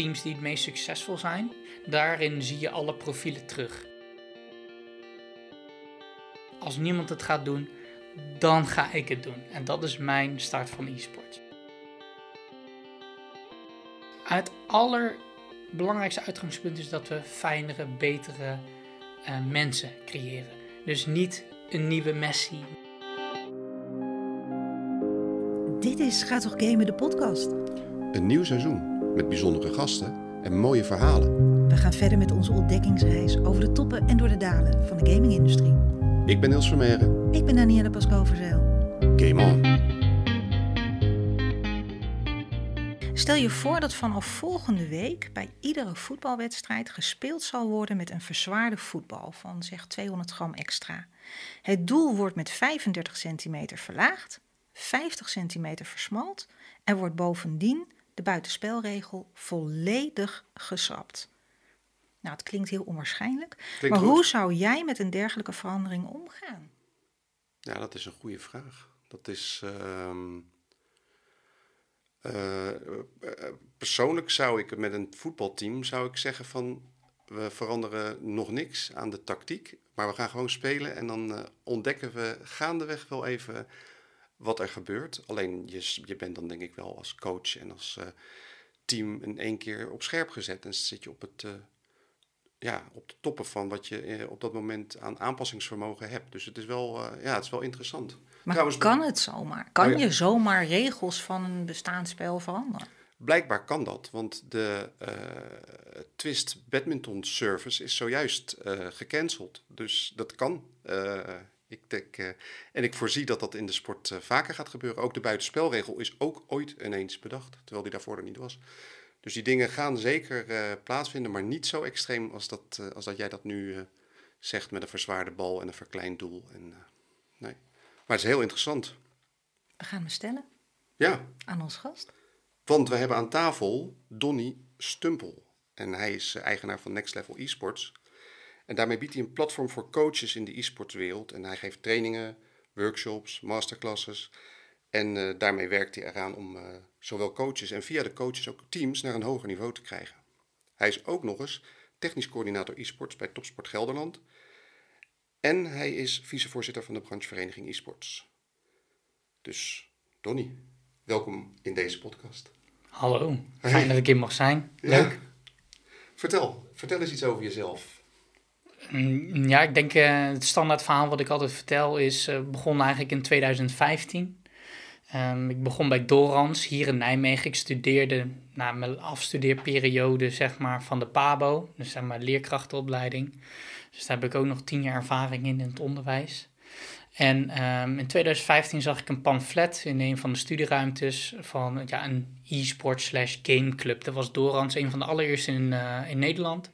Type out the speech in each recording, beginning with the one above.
teams die het meest succesvol zijn. Daarin zie je alle profielen terug. Als niemand het gaat doen, dan ga ik het doen. En dat is mijn start van e-sport. Het allerbelangrijkste uitgangspunt is dat we fijnere, betere uh, mensen creëren. Dus niet een nieuwe Messi. Dit is Ga toch gamen de podcast. Een nieuw seizoen met bijzondere gasten en mooie verhalen. We gaan verder met onze ontdekkingsreis over de toppen en door de dalen van de gamingindustrie. Ik ben Niels Vermeeren. Ik ben Danielle Pascal-Verzeil. Game on. Stel je voor dat vanaf volgende week bij iedere voetbalwedstrijd gespeeld zal worden met een verzwaarde voetbal van zeg 200 gram extra. Het doel wordt met 35 centimeter verlaagd, 50 centimeter versmalt en wordt bovendien de buitenspelregel volledig geschrapt. Nou, het klinkt heel onwaarschijnlijk, maar hoe zou jij met een dergelijke verandering omgaan? Ja, dat is een goede vraag. Dat is. Uh, uh, persoonlijk zou ik met een voetbalteam zou ik zeggen van we veranderen nog niks aan de tactiek, maar we gaan gewoon spelen en dan uh, ontdekken we gaandeweg wel even wat er gebeurt. Alleen je, je bent dan denk ik wel als coach en als uh, team in één keer op scherp gezet. En zit je op, het, uh, ja, op de toppen van wat je uh, op dat moment aan aanpassingsvermogen hebt. Dus het is wel, ja, het is wel interessant. Maar Trouwens, kan het zomaar? Kan ja. je zomaar regels van een bestaand veranderen? Blijkbaar kan dat, want de Twist Badminton Service is zojuist gecanceld. Dus dat kan. Ik denk, uh, en ik voorzie dat dat in de sport uh, vaker gaat gebeuren. Ook de buitenspelregel is ook ooit ineens bedacht, terwijl die daarvoor er niet was. Dus die dingen gaan zeker uh, plaatsvinden, maar niet zo extreem als dat, als dat jij dat nu zegt met een verzwaarde bal en een verkleind doel. En, nee. Maar het is heel interessant. We gaan hem stellen. Ja. Aan ons gast. Want we hebben aan tafel Donny Stumpel. En hij is eigenaar van Next Level Esports. En daarmee biedt hij een platform voor coaches in de e-sportswereld. En hij geeft trainingen, workshops, masterclasses. En uh, daarmee werkt hij eraan om uh, zowel coaches en via de coaches ook teams naar een hoger niveau te krijgen. Hij is ook nog eens technisch coördinator e-sports bij Topsport Gelderland. En hij is vicevoorzitter van de branchevereniging e-sports. Dus Donny, welkom in deze podcast. Hallo, fijn dat ik hier mag zijn. Leuk. Ja. Vertel, vertel eens iets over jezelf. Mm, ja, ik denk uh, het standaard verhaal wat ik altijd vertel is, uh, begon eigenlijk in 2015. Um, ik begon bij Dorans hier in Nijmegen. Ik studeerde na mijn afstudeerperiode zeg maar, van de PABO, dus zeg maar leerkrachtenopleiding. Dus daar heb ik ook nog tien jaar ervaring in in het onderwijs. En um, in 2015 zag ik een pamflet in een van de studieruimtes van ja, een e-sport slash gameclub. Dat was Dorans, een van de allereerste in, uh, in Nederland.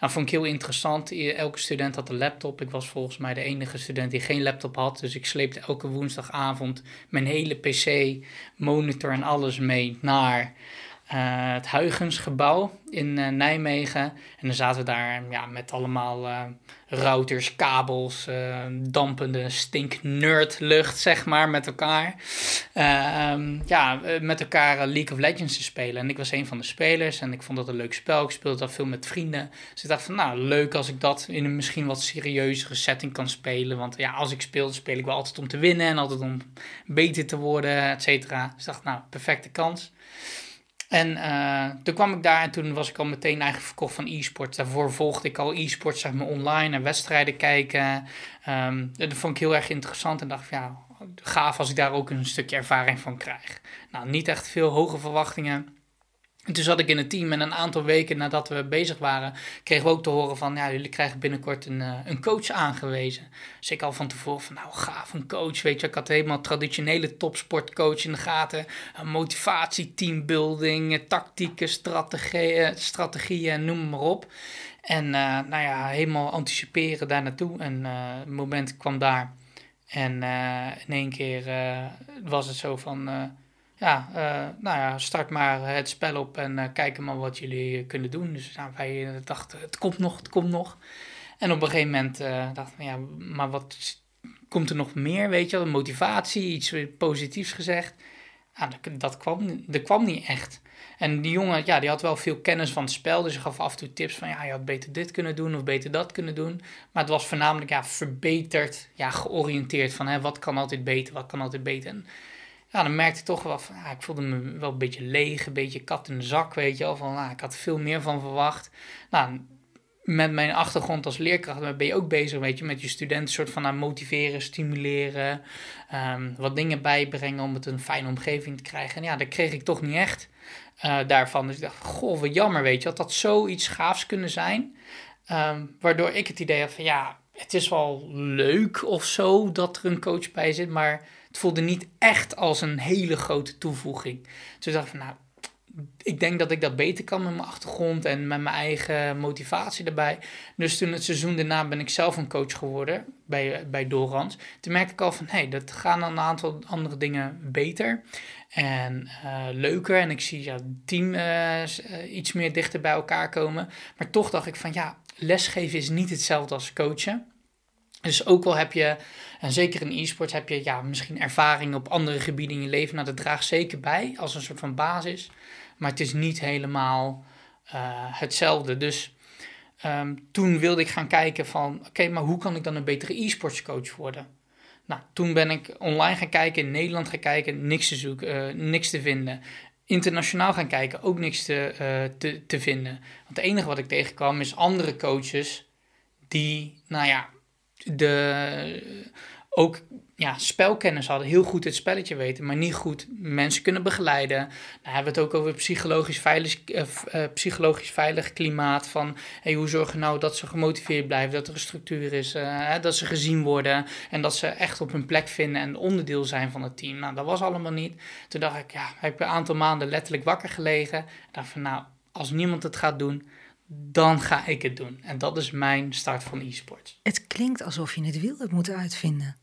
Dat vond ik heel interessant. Elke student had een laptop. Ik was volgens mij de enige student die geen laptop had. Dus ik sleepte elke woensdagavond mijn hele PC, monitor en alles mee naar uh, het Huigensgebouw in uh, Nijmegen. En dan zaten we daar ja, met allemaal uh, routers, kabels, dampende stinknerdlucht, zeg maar, met elkaar. Ehm, ja, met elkaar League of Legends te spelen. En ik was een van de spelers en ik vond dat een leuk spel. Ik speelde dat veel met vrienden. Dus ik dacht van, nou, leuk als ik dat in een misschien wat serieuzere setting kan spelen. Want ja, als ik speel, speel ik wel altijd om te winnen en altijd om beter te worden, et cetera. Dus ik dacht, nou, perfecte kans. En uh, toen kwam ik daar en toen was ik al meteen eigenlijk verkocht van e-sport. Daarvoor volgde ik al e-sport, zeg maar, online en wedstrijden kijken. Um, dat vond ik heel erg interessant en dacht van ja, gaaf als ik daar ook een stukje ervaring van krijg. Nou, niet echt veel hoge verwachtingen. En toen zat ik in het team en een aantal weken nadat we bezig waren, kregen we ook te horen van, ja, jullie krijgen binnenkort een, uh, een coach aangewezen. Dus ik al van tevoren van, nou gaaf, een coach, weet je. Ik had helemaal traditionele topsportcoach in de gaten. motivatie, teambuilding, tactieken, strategieën, strategieën, noem maar op. En nou ja, helemaal anticiperen daar naartoe. En het moment kwam daar. En in één keer was het zo van ja, uh, nou ja, start maar het spel op en uh, kijken maar wat jullie kunnen doen. Dus nou, wij dachten, het komt nog, het komt nog. En op een gegeven moment dachten we, ja, maar wat komt er nog meer, weet je wel? Motivatie, iets positiefs gezegd. Ja, dat, kwam, dat kwam niet echt. En die jongen, ja, die had wel veel kennis van het spel. Dus hij gaf af en toe tips van, ja, je had beter dit kunnen doen of beter dat kunnen doen. Maar het was voornamelijk, ja, verbeterd, ja, georiënteerd van, hè, wat kan altijd beter, wat kan altijd beter. En ja, dan merkte ik toch wel van, ja, ik voelde me wel een beetje leeg, een beetje kat in de zak, weet je wel. Van, nou, ik had veel meer van verwacht. Nou, met mijn achtergrond als leerkracht ben je ook bezig, weet je, met je studenten soort van aan motiveren, stimuleren, um, wat dingen bijbrengen om het een fijne omgeving te krijgen. En ja, dat kreeg ik toch niet echt uh, daarvan. Dus ik dacht, goh, wat jammer, weet je, had dat zoiets gaafs kunnen zijn. Um, waardoor ik het idee had van, ja, het is wel leuk of zo dat er een coach bij zit, maar voelde niet echt als een hele grote toevoeging. Dus ik dacht van, nou, ik denk dat ik dat beter kan met mijn achtergrond en met mijn eigen motivatie erbij. Dus toen het seizoen daarna ben ik zelf een coach geworden bij, bij Dorans. Toen merkte ik al van, hey, dat gaan een aantal andere dingen beter en uh, leuker. En ik zie ja, het team uh, iets meer dichter bij elkaar komen. Maar toch dacht ik van, ja, lesgeven is niet hetzelfde als coachen. Dus ook al heb je, en zeker in e-sports, heb je ja, misschien ervaring op andere gebieden in je leven. Nou, dat draagt zeker bij als een soort van basis. Maar het is niet helemaal uh, hetzelfde. Dus um, toen wilde ik gaan kijken van, oké, maar hoe kan ik dan een betere e-sports coach worden? Nou, toen ben ik online gaan kijken, in Nederland gaan kijken, niks te zoeken, uh, niks te vinden. Internationaal gaan kijken, ook niks te, uh, te, te vinden. Want het enige wat ik tegenkwam is andere coaches die, nou ja, de, ook ja, spelkennis hadden, heel goed het spelletje weten, maar niet goed mensen kunnen begeleiden. Dan hebben we het ook over psychologisch veilig, uh, psychologisch veilig klimaat. Van hey, hoe zorgen we nou dat ze gemotiveerd blijven, dat er een structuur is, uh, dat ze gezien worden en dat ze echt op hun plek vinden en onderdeel zijn van het team. Nou, dat was allemaal niet. Toen dacht ik, ja, heb ik een aantal maanden letterlijk wakker gelegen. Ik dacht van, nou, als niemand het gaat doen, dan ga ik het doen. En dat is mijn start van e-sports. Het klinkt alsof je het wiel hebt moeten uitvinden.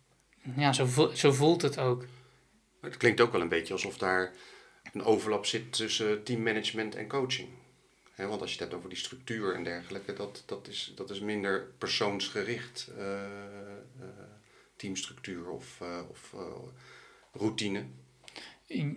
Ja, zo, vo zo voelt het ook. Het klinkt ook wel een beetje alsof daar een overlap zit tussen teammanagement en coaching. want als je het hebt over die structuur en dergelijke, dat, dat, is, dat is minder persoonsgericht uh, uh, teamstructuur of, uh, of routine.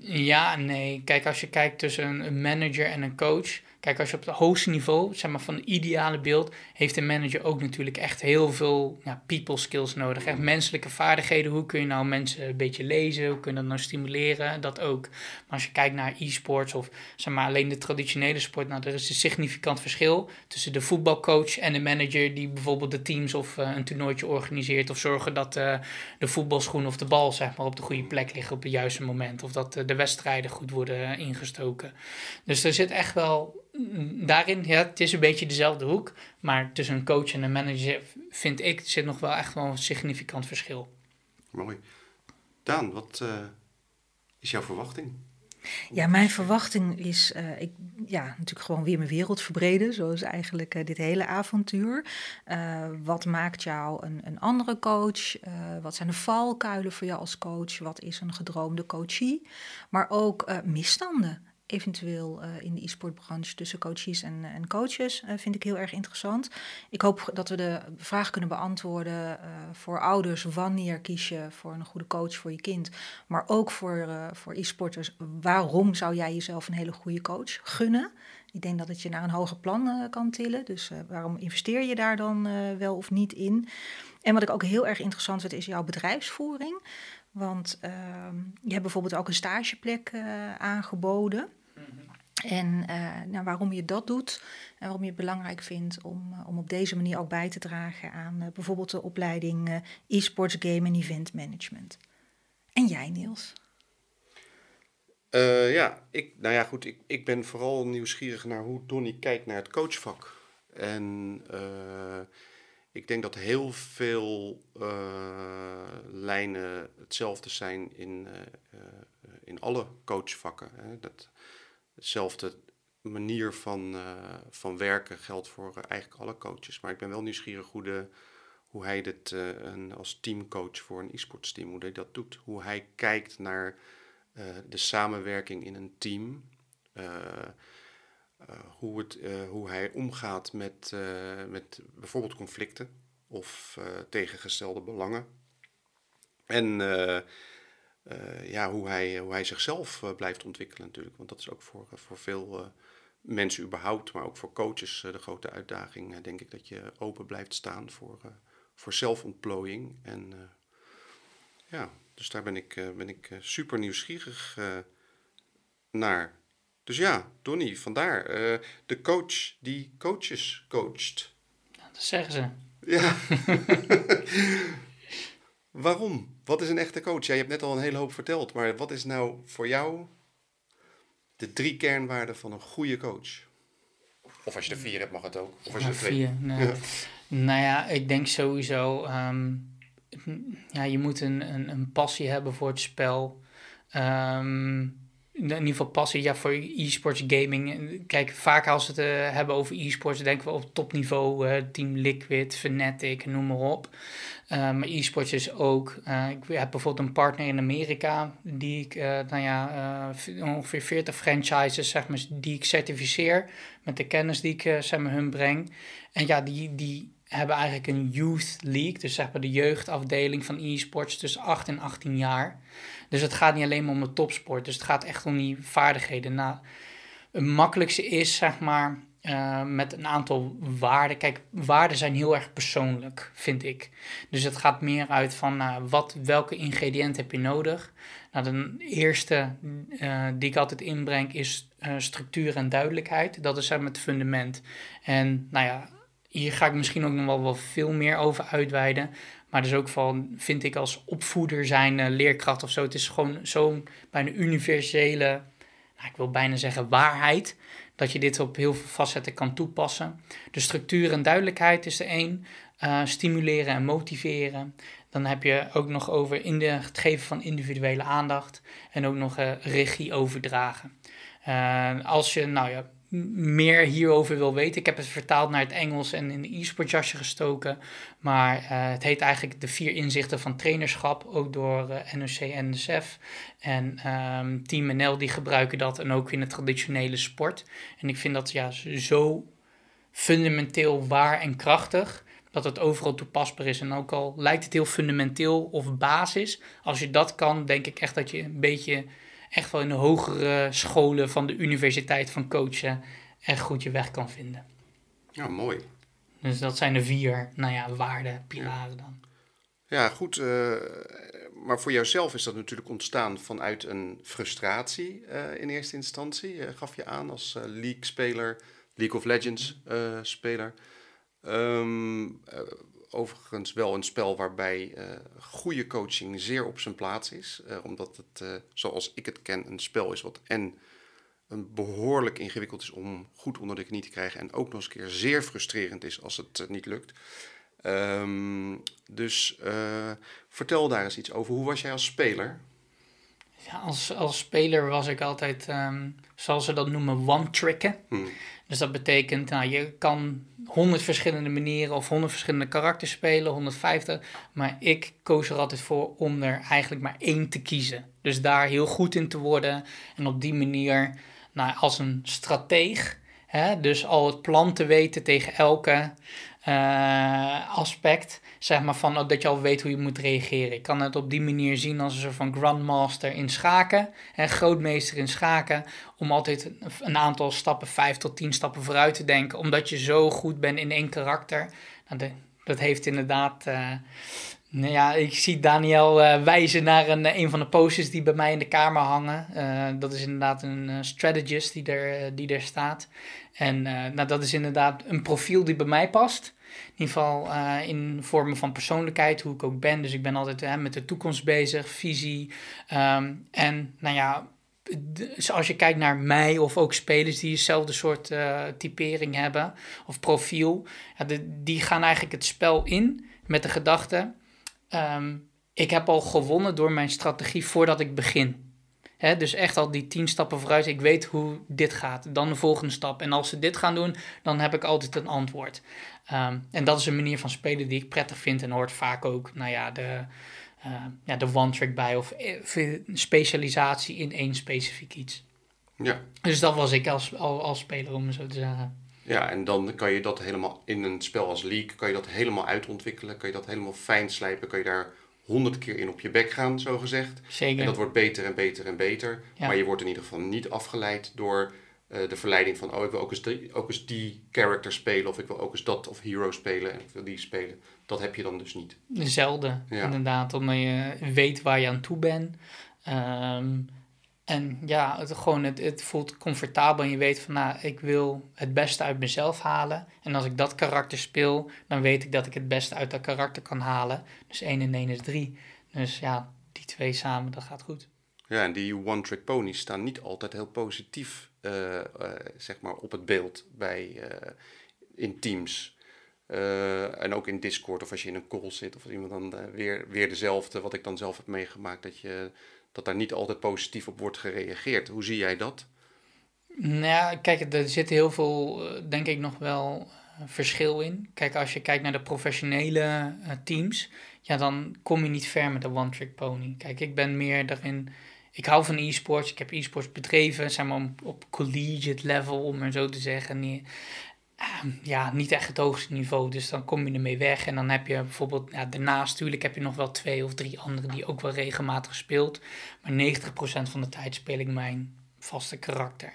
Ja, nee. Kijk, als je kijkt tussen een manager en een coach, Kijk, als je op het hoogste niveau, zeg maar van het ideale beeld, heeft een manager ook natuurlijk echt heel veel people skills nodig. Echt menselijke vaardigheden. Hoe kun je nou mensen een beetje lezen? Hoe kun je dat nou stimuleren? Dat ook. Maar als je kijkt naar e-sports of zeg maar alleen de traditionele sport, nou, er is een significant verschil tussen de voetbalcoach en de manager die bijvoorbeeld de teams of uh, een toernooitje organiseert of zorgen dat uh, de voetbalschoen of de bal zeg maar op de goede plek liggen op het juiste moment. Of dat uh, de wedstrijden goed worden ingestoken. Dus er zit echt wel daarin, ja, het is een beetje dezelfde hoek. Maar tussen een coach en een manager vind ik zit nog wel echt wel een significant verschil. Mooi. Daan, wat uh, is jouw verwachting? Ja, mijn verwachting is, uh, ik, ja, natuurlijk gewoon weer mijn wereld verbreden, zoals eigenlijk uh, dit hele avontuur. Uh, wat maakt jou een, een andere coach? wat zijn de valkuilen voor jou als coach? Wat is een gedroomde coachie? Maar ook misstanden eventueel uh, in de e-sportbranche tussen coaches en, eh, en coaches uh, vind ik heel erg interessant. Ik hoop dat we de vraag kunnen beantwoorden voor ouders. Wanneer kies je voor een goede coach voor je kind? Maar ook voor, voor e-sporters. Waarom zou jij jezelf een hele goede coach gunnen? Ik denk dat het je naar een hoger plan kan tillen. Dus waarom investeer je daar dan wel of niet in? En wat ik ook heel erg interessant vind, is jouw bedrijfsvoering. Want ehm, je hebt bijvoorbeeld ook een stageplek aangeboden. En uh, nou, waarom je dat doet en waarom je het belangrijk vindt om, uh, om op deze manier ook bij te dragen aan uh, bijvoorbeeld de opleiding e-sports game en event management. En jij, Niels? ja, ik, nou ja, goed. Ik, ik ben vooral nieuwsgierig naar hoe Donny kijkt naar het coachvak. En ik denk dat heel veel lijnen hetzelfde zijn in, in alle coachvakken. Hè. Dat, Hetzelfde manier van, van werken geldt voor eigenlijk alle coaches. Maar ik ben wel nieuwsgierig hoe, de, hoe hij dit een, als teamcoach voor een e-sports team, hoe hij dat doet. Hoe hij kijkt naar de samenwerking in een team. Hoe, het, hoe hij omgaat met, met bijvoorbeeld conflicten of tegengestelde belangen. En eh, ja, hoe, hij, hoe hij zichzelf eh, blijft ontwikkelen natuurlijk. Want dat is ook voor, voor veel eh, mensen überhaupt, maar ook voor coaches de grote uitdaging. denk ik dat je open blijft staan voor, voor zelfontplooiing. En ja, dus daar ben ik, ben ik super nieuwsgierig naar. Dus ja, Donny, vandaar. de coach die coaches coacht. dat zeggen ze. Ja. Waarom? Wat is een echte coach? Ja, je hebt net al een hele hoop verteld, maar wat is nou voor jou de drie kernwaarden van een goede coach? Of als je er vier hebt, mag het ook. Of als je er twee. Vier, nee. Nou ja, ik denk sowieso. Ehm, ja, je moet een, een, een, passie hebben voor het spel. Um, in ieder geval passie ja, voor e-sports gaming. Kijk, vaak als we het uh, hebben over e-sports, denken we op topniveau, uh, Team Liquid, Fnatic, noem maar op. Uh, maar e-sports is ook, ik heb bijvoorbeeld een partner in Amerika, die ik, nou ja, ongeveer 40 franchises, zeg maar, die ik certificeer met de kennis die ik, maar, hun breng. En ja, die, die hebben eigenlijk een youth league, dus zeg maar de jeugdafdeling van e-sports tussen 8 en 18 jaar. Dus het gaat niet alleen maar om de topsport. Dus het gaat echt om die vaardigheden. Nou, het makkelijkste is, zeg maar, uh, met een aantal waarden. Kijk, waarden zijn heel erg persoonlijk, vind ik. Dus het gaat meer uit van uh, wat, welke ingrediënten heb je nodig. Nou, de eerste uh, die ik altijd inbreng is structuur en duidelijkheid. Dat is het fundament. En nou ja, hier ga ik misschien ook nog wel, wel veel meer over uitweiden. Maar dus ook van, vind ik als opvoeder zijn, leerkracht of zo. Het is gewoon zo'n bijna universele, nou, ik wil bijna zeggen waarheid. Dat je dit op heel veel facetten kan toepassen. De structuur en duidelijkheid is de één. Uh, stimuleren en motiveren. Dan heb je ook nog over in de, het geven van individuele aandacht. En ook nog uh, regie overdragen. als je, nou ja, meer hierover wil weten. Ik heb het vertaald naar het Engels en in de e-sport jasje gestoken. Maar uh, het heet eigenlijk de vier inzichten van trainerschap, ook door uh, NOC en NSF. En um, Team NL die gebruiken dat en ook in de traditionele sport. En ik vind dat ja, zo fundamenteel waar en krachtig dat het overal toepasbaar is. En ook al lijkt het heel fundamenteel of basis, als je dat kan, denk ik echt dat je een beetje echt wel in de hogere scholen van de universiteit van coachen echt goed je weg kan vinden. Ja, mooi. Dus dat zijn de vier, nou ja, waarden, pilaren dan. Ja, goed. Uh, maar voor jouzelf is dat natuurlijk ontstaan vanuit een frustratie uh, in eerste instantie. Uh, gaf je aan als League-speler, League of Legends-speler. Um, overigens wel een spel waarbij uh, goede coaching zeer op zijn plaats is. Uh, omdat het, uh, zoals ik het ken, een spel is wat en een behoorlijk ingewikkeld is om goed onder de knie te krijgen. En ook nog eens een keer zeer frustrerend is als het niet lukt. Um, dus vertel daar eens iets over. Hoe was jij als speler? Ja, als, als speler was ik altijd, um, zoals ze dat noemen, one-tricken. Hmm. Dus dat betekent, nou, je kan honderd verschillende manieren of honderd verschillende karakters spelen, 150. Maar ik koos er altijd voor om er eigenlijk maar één te kiezen. Dus daar heel goed in te worden en op die manier, nou, als een strateeg, hè, dus al het plan te weten tegen elke uh, aspect zeg maar van oh, dat je al weet hoe je moet reageren. Ik kan het op die manier zien als een soort van grandmaster in schaken, hè, grootmeester in schaken, om altijd een aantal stappen, vijf tot tien stappen vooruit te denken, omdat je zo goed bent in één karakter. Nou, dat heeft inderdaad. Uh, nou ja, ik zie Daniel uh, wijzen naar een, een van de posters die bij mij in de kamer hangen. Dat is inderdaad een strategist die er, die er staat. En nou, dat is inderdaad een profiel die bij mij past. In ieder geval uh, in vormen van persoonlijkheid, hoe ik ook ben. Dus ik ben altijd uh, met de toekomst bezig, visie. Um, en nou ja, als je kijkt naar mij of ook spelers die hetzelfde soort uh, typering hebben of profiel, die gaan eigenlijk het spel in met de gedachte: um, ik heb al gewonnen door mijn strategie voordat ik begin. He, dus echt al die tien stappen vooruit. Ik weet hoe dit gaat. Dan de volgende stap. En als ze dit gaan doen, dan heb ik altijd een antwoord. Um, en dat is een manier van spelen die ik prettig vind. En hoort vaak ook, nou ja, de, uh, ja, de one-track bij. Of eh, specialisatie in één specifiek iets. Ja. Dus dat was ik als, als, als speler, om zo te zeggen. Ja, en dan kan je dat helemaal in een spel als League, kan je dat helemaal uitontwikkelen. Kan je dat helemaal fijn slijpen. Kan je daar honderd keer in op je bek gaan, zo gezegd. Zeker. En dat wordt beter en beter en beter. Ja. Maar je wordt in ieder geval niet afgeleid door eh, de verleiding van... oh, ik wil ook eens, die, ook eens die character spelen... of ik wil ook eens dat of hero spelen en ik wil die spelen. Dat heb je dan dus niet. Zelden, Ja. inderdaad. Omdat je weet waar je aan toe bent. Ehm, en ja, het, gewoon, het, het voelt comfortabel en je weet van, nou, ik wil het beste uit mezelf halen. En als ik dat karakter speel, dan weet ik dat ik het beste uit dat karakter kan halen. Dus 1 en 1 is 3. Dus ja, die twee samen, dat gaat goed. Ja, en die one-trick ponies staan niet altijd heel positief eh, eh, zeg maar op het beeld bij, eh, in teams. En ook in Discord of als je in een call zit of iemand dan weer, weer dezelfde, wat ik dan zelf heb meegemaakt, dat, je, dat daar niet altijd positief op wordt gereageerd. Hoe zie jij dat? Nou ja, kijk, er zit heel veel, eh, denk ik, nog wel eh, verschil in. Kijk, als je kijkt naar de professionele eh, teams, ja, dan kom je niet ver met de one-trick pony. Kijk, ik ben meer daarin, ik hou van e-sports, ik heb e-sports bedreven, zeg maar op, collegiate level, om maar zo te zeggen. Ehm, ja, niet echt het hoogste niveau, dus dan kom je ermee weg. En dan heb je bijvoorbeeld, ja, daarnaast natuurlijk heb je nog wel twee of drie anderen die ook wel regelmatig speelt. Maar 90% van de tijd speel ik mijn vaste karakter.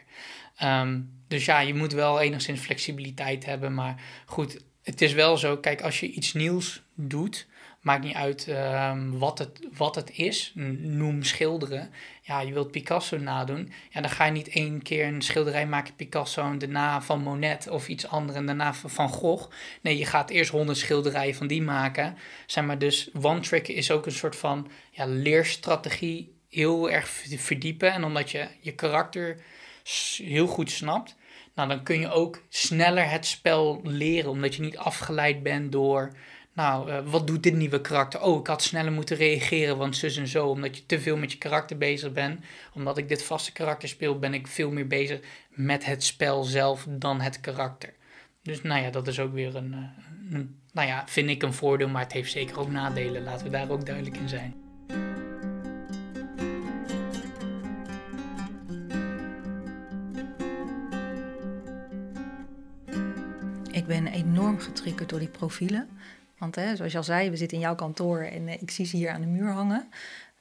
Ehm, dus ja, je moet wel enigszins flexibiliteit hebben. Maar goed, het is wel zo. Kijk, als je iets nieuws doet, maakt niet uit ehm, wat, het, wat het is. Noem schilderen. Ja, je wilt Picasso nadoen. Ja, dan ga je niet één keer een schilderij maken, Picasso, en daarna van Monet of iets anders, en daarna van Gogh. Nee, je gaat eerst honderd schilderijen van die maken. Zeg maar, dus one-trick is ook een soort van ja, leerstrategie heel erg verdiepen. En omdat je je karakter heel goed snapt, nou, dan kun je ook sneller het spel leren. Omdat je niet afgeleid bent door, nou, eh, wat doet dit nieuwe karakter? Oh, ik had sneller moeten reageren, want zus en zo. Omdat je te veel met je karakter bezig bent. Omdat ik dit vaste karakter speel, ben ik veel meer bezig met het spel zelf dan het karakter. Dus nou ja, dat is ook weer een, eh, een nou ja, vind ik een voordeel, maar het heeft zeker ook nadelen. Laten we daar ook duidelijk in zijn. Ik ben enorm getriggerd door die profielen. Want hè, zoals je al zei, we zitten in jouw kantoor en eh, ik zie ze hier aan de muur hangen.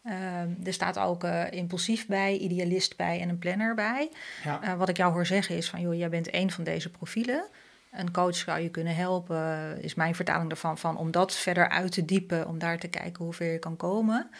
Ehm, er staat ook eh, impulsief bij, idealist bij en een planner bij. Ja. Eh, wat ik jou hoor zeggen is van, joh, jij bent één van deze profielen. Een coach zou je kunnen helpen, is mijn vertaling ervan, van om dat verder uit te diepen, om daar te kijken hoe ver je kan komen.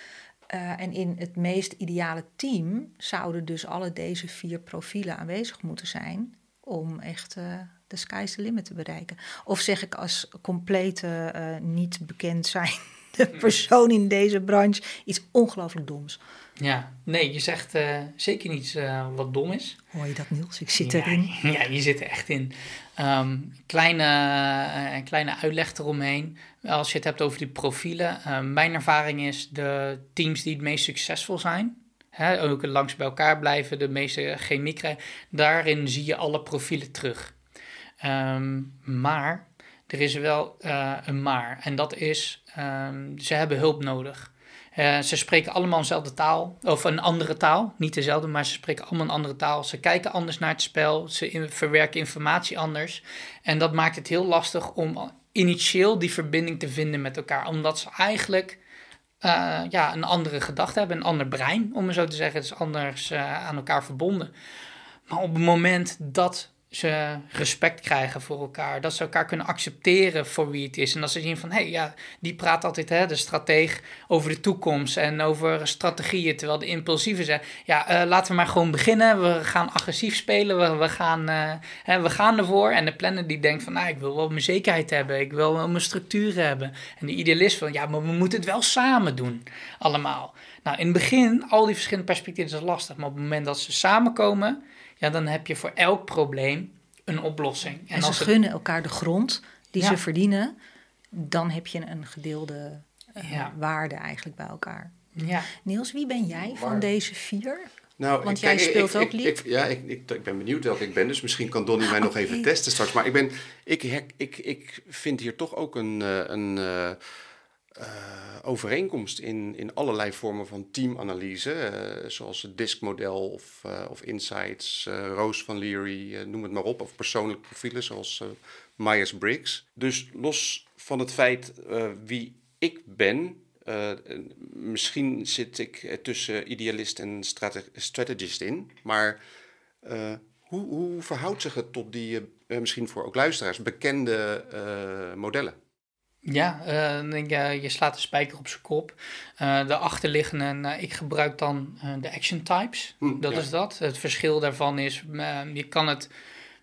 En in het meest ideale team zouden dus alle deze vier profielen aanwezig moeten zijn om echt eh, de sky's the limit te bereiken. Of zeg ik als complete eh, niet bekend zijnde persoon in deze branche iets ongelooflijk doms. Ja, nee, je zegt eh, zeker niets eh, wat dom is. Hoor je dat Niels? Ik zit ja, erin. Ja, je zit er echt in. Ehm, kleine, kleine uitleg eromheen. Als je het hebt over die profielen. mijn ervaring is de teams die het meest succesvol zijn. Hè, ook langs bij elkaar blijven, de meeste chemie krijgen. Daarin zie je alle profielen terug. Ehm, maar er is wel eh, een maar. En dat is, ehm, ze hebben hulp nodig. Eh, ze spreken allemaal dezelfde taal, of een andere taal. Niet dezelfde, maar ze spreken allemaal een andere taal. Ze kijken anders naar het spel, ze verwerken informatie anders. En dat maakt het heel lastig om initieel die verbinding te vinden met elkaar. Omdat ze eigenlijk eh, ja, een andere gedachte hebben, een ander brein, om het zo te zeggen. Het is anders aan elkaar verbonden. Maar op het moment dat ze respect krijgen voor elkaar, dat ze elkaar kunnen accepteren voor wie het is. En dat ze zien van, hé, hey, ja, die praat altijd, hè, de strateeg, over de toekomst en over strategieën, terwijl de impulsieve zegt, ja, eh, laten we maar gewoon beginnen. We gaan agressief spelen, we, we, gaan, eh, hè, we gaan ervoor. En de planner die denkt van, nou, ik wil wel mijn zekerheid hebben, ik wil wel mijn structuur hebben. En de idealist van, ja, maar we moeten het wel samen doen, allemaal. Nou, in het begin, al die verschillende perspectieven is lastig, maar op het moment dat ze samenkomen, ja, dan heb je voor elk probleem een oplossing. En, ze als het- gunnen elkaar de grond die Ja. ze verdienen. Dan heb je een gedeelde eh, Ja. waarde eigenlijk bij elkaar. ja, Niels, wie ben jij van deze vier? Nou, Want ik- jij kijk, ik- speelt ik- ook lied? ik- ja, ik, ik, ik ben benieuwd welke ik ben, dus misschien kan Donnie mij nog Oké. even testen straks. Maar ik, ben, ik, ik, ik vind hier toch ook een, eh, een eh, eh, overeenkomst in, in allerlei vormen van teamanalyse. eh, zoals het DISC-model of, eh, of Insights, Roos van Leary, noem het maar op. Of persoonlijke profielen zoals Myers-Briggs. Dus los van het feit wie ik ben, misschien zit ik tussen idealist en strategist in, maar hoe, hoe, verhoudt zich het tot die, misschien voor ook luisteraars, bekende modellen? Ja, uh, je slaat de spijker op zijn kop. Uh, de achterliggende, nou, ik gebruik dan de action types. Hm, dat is dat. Het verschil daarvan is, je kan het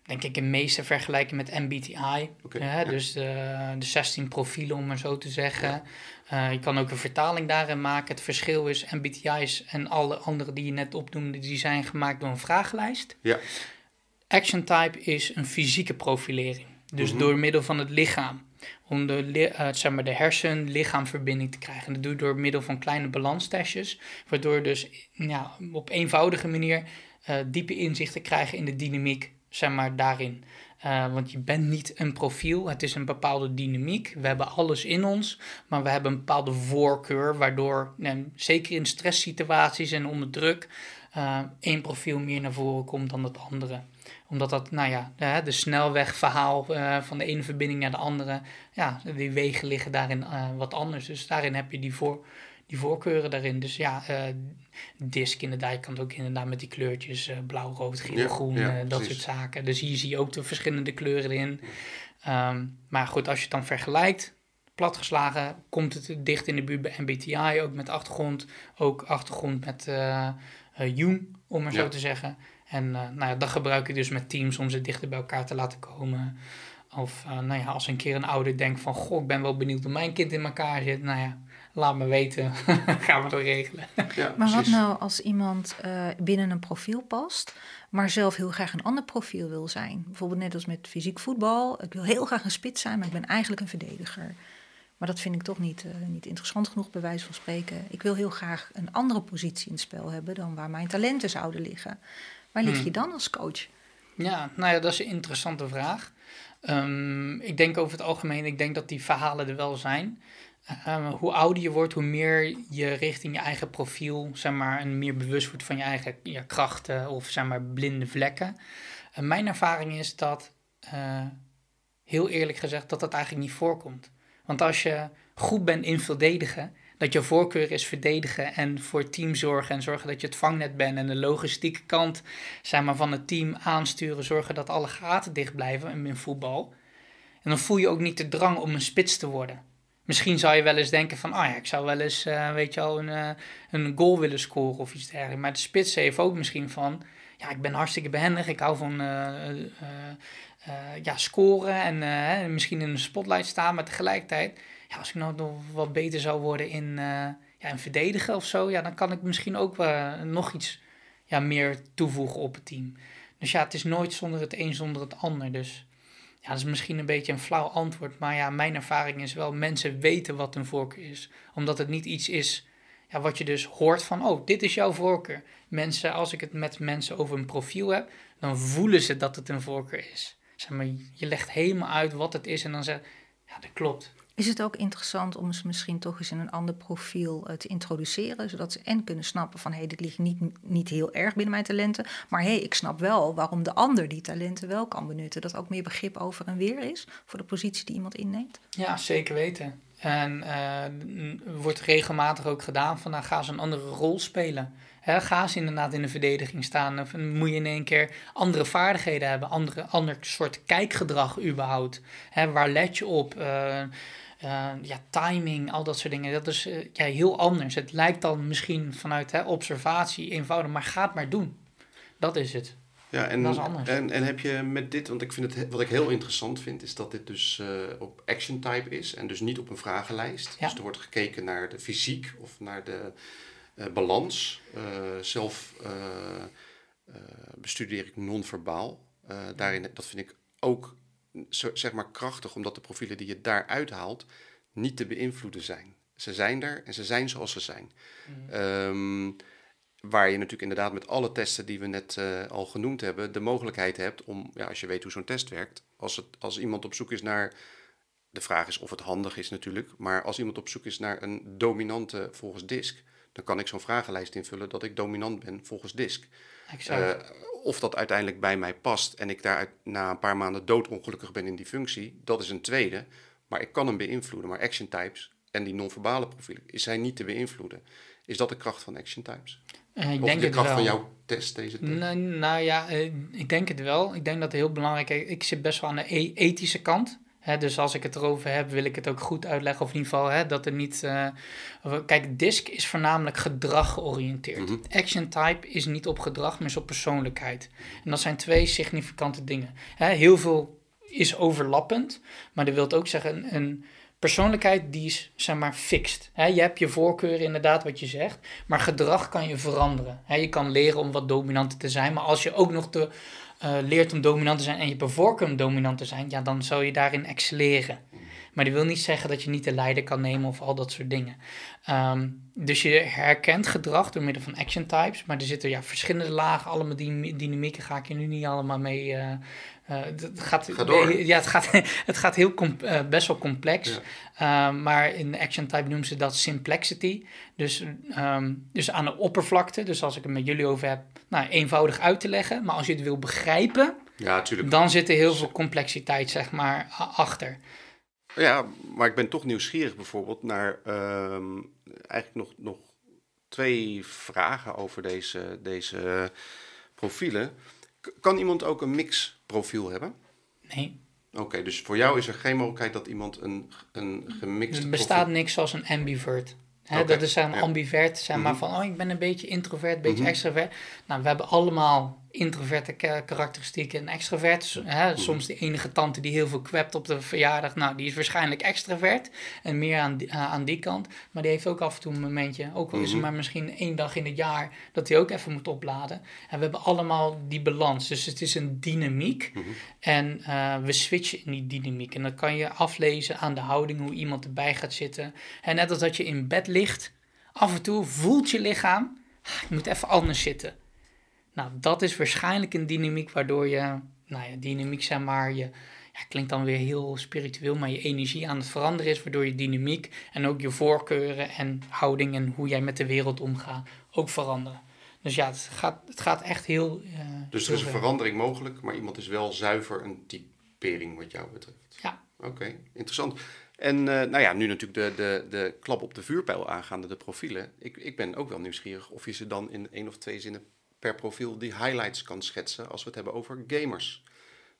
denk ik in meeste vergelijken met MBTI. Okay, ja. Dus de, de 16 profielen, om maar zo te zeggen. Ja. je kan ook een vertaling daarin maken. Het verschil is MBTI's en alle andere die je net opnoemde, die zijn gemaakt door een vragenlijst. Ja. Action type is een fysieke profilering. Dus mm -hmm. door middel van het lichaam om de, uh, zeg maar de hersen-lichaamverbinding te krijgen. dat doe je door middel van kleine balanstestjes, waardoor dus ja, op eenvoudige manier uh, diepe inzichten krijgen in de dynamiek, zeg maar, daarin. Uh, want je bent niet een profiel, het is een bepaalde dynamiek. We hebben alles in ons, maar we hebben een bepaalde voorkeur, waardoor, zeker in stresssituaties en onder druk, één profiel meer naar voren komt dan het andere omdat dat, nou ja, de, de snelwegverhaal uh, van de ene verbinding naar de andere, ja, die wegen liggen daarin uh, wat anders. Dus daarin heb je die, voor, die voorkeuren daarin. Dus ja, uh, disc inderdaad, je kan het ook inderdaad met die kleurtjes, blauw, rood, geel, groen, dat soort zaken. Dus hier zie je ook de verschillende kleuren in. Um, maar goed, als je het dan vergelijkt, platgeslagen, komt het dicht in de buurt bij MBTI, ook met achtergrond, ook achtergrond met Jung, om maar zo te zeggen. En uh, nou ja, dat gebruik ik dus met teams om ze dichter bij elkaar te laten komen. Of uh, nou ja, als een keer een ouder denkt van... Goh, ik ben wel benieuwd hoe mijn kind in elkaar zit. Nou ja, laat me weten. Gaan we dat regelen. Ja, maar wat nou als iemand uh, binnen een profiel past... maar zelf heel graag een ander profiel wil zijn? Bijvoorbeeld net als met fysiek voetbal. Ik wil heel graag een spits zijn, maar ik ben eigenlijk een verdediger. Maar dat vind ik toch niet, uh, niet interessant genoeg, bij wijze van spreken. Ik wil heel graag een andere positie in het spel hebben... dan waar mijn talenten zouden liggen. Waar lig je hmm. dan als coach? Ja, nou ja, dat is een interessante vraag. Um, ik denk over het algemeen, ik denk dat die verhalen er wel zijn. Um, hoe ouder je wordt, hoe meer je richting je eigen profiel, zeg maar, en meer bewust wordt van je eigen je krachten of zeg maar blinde vlekken. Uh, mijn ervaring is dat, uh, heel eerlijk gezegd, dat dat eigenlijk niet voorkomt. Want als je goed bent in verdedigen, dat je voorkeur is verdedigen en voor team zorgen en zorgen dat je het vangnet bent en de logistieke kant zeg maar, van het team aansturen, zorgen dat alle gaten dicht blijven in voetbal. En dan voel je ook niet de drang om een spits te worden. Misschien zou je wel eens denken van, ah oh ja, ik zou wel eens, uh, weet je al, een, uh, een goal willen scoren of iets dergelijks. Maar de spits heeft ook misschien van, ja, ik ben hartstikke behendig, ik hou van uh, ja, scoren en misschien in de spotlight staan, maar tegelijkertijd ja, als ik nou nog wat beter zou worden in, uh, ja, in verdedigen of zo, ja, dan kan ik misschien ook uh, nog iets ja, meer toevoegen op het team. Dus ja, het is nooit zonder het een zonder het ander. Dus ja, dat is misschien een beetje een flauw antwoord. Maar ja, mijn ervaring is wel, mensen weten wat een voorkeur is. Omdat het niet iets is ja, wat je dus hoort van, oh, dit is jouw voorkeur. Mensen, als ik het met mensen over een profiel heb, dan voelen ze dat het een voorkeur is. Zeg maar, je legt helemaal uit wat het is en dan zeg ja, dat klopt. Is het ook interessant om ze misschien toch eens in een ander profiel uh, te introduceren, zodat ze en kunnen snappen van hé, hey, dit ligt niet, niet heel erg binnen mijn talenten, maar hé, hey, ik snap wel waarom de ander die talenten wel kan benutten. Dat ook meer begrip over en weer is voor de positie die iemand inneemt? Ja, zeker weten. En uh, wordt regelmatig ook gedaan van nou, ga ze een andere rol spelen. He, ga ze inderdaad in de verdediging staan. Of moet je in één keer andere vaardigheden hebben, andere, ander soort kijkgedrag überhaupt. He, waar let je op? Uh, uh, ja, timing, al dat soort dingen. Dat is uh, ja, heel anders. Het lijkt dan misschien vanuit hè, observatie eenvoudig, maar ga het maar doen. Dat is het. Ja, en, dat is anders. En, en heb je met dit, want ik vind het, wat ik heel interessant vind, is dat dit dus uh, op action type is en dus niet op een vragenlijst. Ja. Dus er wordt gekeken naar de fysiek of naar de balans. zelf bestudeer ik non-verbaal. daarin, dat vind ik ook zeg maar krachtig, omdat de profielen die je daar uithaalt niet te beïnvloeden zijn. Ze zijn er en ze zijn zoals ze zijn. Mhm. Ehm, waar je natuurlijk inderdaad met alle testen die we net uh, al genoemd hebben, de mogelijkheid hebt om, ja, als je weet hoe zo'n test werkt, als, het, als iemand op zoek is naar, de vraag is of het handig is natuurlijk, maar als iemand op zoek is naar een dominante volgens DISC, dan kan ik zo'n vragenlijst invullen dat ik dominant ben volgens DISC. Uh, of dat uiteindelijk bij mij past en ik daar na een paar maanden doodongelukkig ben in die functie, dat is een tweede. Maar ik kan hem beïnvloeden. Maar action types en die non-verbale profielen, is hij niet te beïnvloeden. Is dat de kracht van Action Types? Uh, ik of denk de kracht van jouw test, deze test? Nou, nou ja, uh, ik denk het wel. Ik denk dat het heel belangrijk is. Ik zit best wel aan de e ethische kant. Dus als ik het erover heb, wil ik het ook goed uitleggen. Of in ieder geval dat er niet. Uh, kijk, DISC is voornamelijk gedrag georiënteerd. Mm -hmm. Action type is niet op gedrag, maar is op persoonlijkheid. En dat zijn twee significante dingen. Heel veel is overlappend, maar dat wil ook zeggen, een, een persoonlijkheid die is zeg maar fixed. Je hebt je voorkeuren inderdaad wat je zegt, maar gedrag kan je veranderen. Je kan leren om wat dominanter te zijn, maar als je ook nog de leert om dominant te zijn en je voorkeur om dominant te zijn, ja, dan zou je daarin excelleren. Maar dat wil niet zeggen dat je niet de leider kan nemen of al dat soort dingen. Um, dus je herkent gedrag door middel van action types, maar er zitten ja, verschillende lagen, allemaal die dynamieken ga ik je nu niet allemaal mee. Uh, uh, het gaat, Ga. Ja, het gaat, het gaat heel uh, best wel complex. Ja. Uh, maar in de action type noemen ze dat simplexity. Dus, um, dus aan de oppervlakte, dus als ik het met jullie over heb, nou, eenvoudig uit te leggen. Maar als je het wil begrijpen, ja, dan zit er heel veel complexiteit zeg maar, achter. Ja, maar ik ben toch nieuwsgierig bijvoorbeeld naar um, eigenlijk nog, nog twee vragen over deze, deze profielen. K kan iemand ook een mixprofiel hebben? Nee. Oké, okay, dus voor jou is er geen mogelijkheid dat iemand een, een gemixt Er bestaat profiel... niks zoals een ambivert. Hè, okay, dat is een ambivert, zeg maar, mm -hmm. van oh, ik ben een beetje introvert, een beetje mm -hmm. extravert. Nou, we hebben allemaal introverte karakteristieken en extrovert. Hè, soms de enige tante die heel veel kwept op de verjaardag, nou, die is waarschijnlijk extravert en meer aan die, uh, aan die kant. Maar die heeft ook af en toe een momentje, ook al is het maar misschien één dag in het jaar, dat hij ook even moet opladen. En we hebben allemaal die balans. Dus het is een dynamiek en uh, we switchen in die dynamiek. En dan kan je aflezen aan de houding, hoe iemand erbij gaat zitten. En net als dat je in bed ligt, af en toe voelt je lichaam, je moet even anders zitten. Nou, dat is waarschijnlijk een dynamiek waardoor je, nou ja, dynamiek zeg maar, je, ja, klinkt dan weer heel spiritueel, maar je energie aan het veranderen is, waardoor je dynamiek en ook je voorkeuren en houding en hoe jij met de wereld omgaat ook veranderen. Dus ja, het gaat, het gaat echt heel. Uh, dus er is een verandering mogelijk, maar iemand is wel zuiver een typering wat jou betreft. Ja. Oké, okay, interessant. En uh, nou ja, nu natuurlijk de, de, de klap op de vuurpijl aangaande de profielen. Ik, ik ben ook wel nieuwsgierig of je ze dan in één of twee zinnen per profiel die highlights kan schetsen als we het hebben over gamers.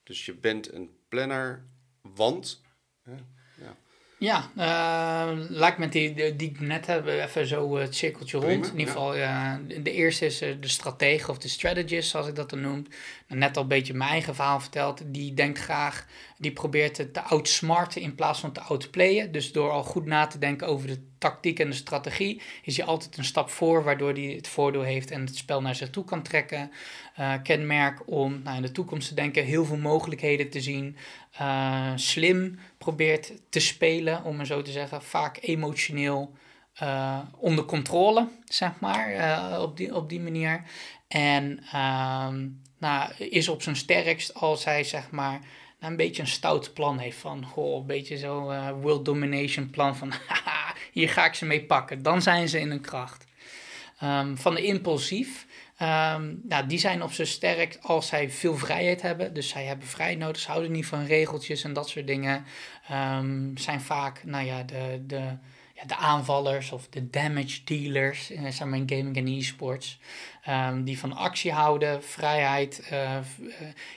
Dus je bent een planner, want. Hè, ja, ja uh, laat met die, die, ik net hebben even zo het cirkeltje Prima, rond. In ieder geval, uh, de eerste is uh, de stratege of de strategist, zoals ik dat dan noem. Net al een beetje mijn eigen verhaal verteld. Die denkt graag, die probeert het te outsmarten in plaats van te outplayen. Dus door al goed na te denken over de tactiek en de strategie, is hij altijd een stap voor, waardoor hij het voordeel heeft en het spel naar zich toe kan trekken. Uh, kenmerk om nou, in de toekomst te denken, heel veel mogelijkheden te zien. Uh, slim probeert te spelen, om maar zo te zeggen, vaak emotioneel uh, onder controle, zeg maar, op, die, op die manier. En nou, is op zijn sterkst als hij, zeg maar, een beetje een stout plan heeft van, goh, een beetje zo uh, world domination plan van, haha, hier ga ik ze mee pakken. Dan zijn ze in hun kracht. Um, van de impulsief, um, nou, die zijn op zijn sterk als zij veel vrijheid hebben. Dus zij hebben vrijheid nodig, ze houden niet van regeltjes en dat soort dingen. Um, zijn vaak, nou ja, de, de, de aanvallers of de damage dealers, maar in gaming en e-sports. Um, die van actie houden, vrijheid, uh, uh,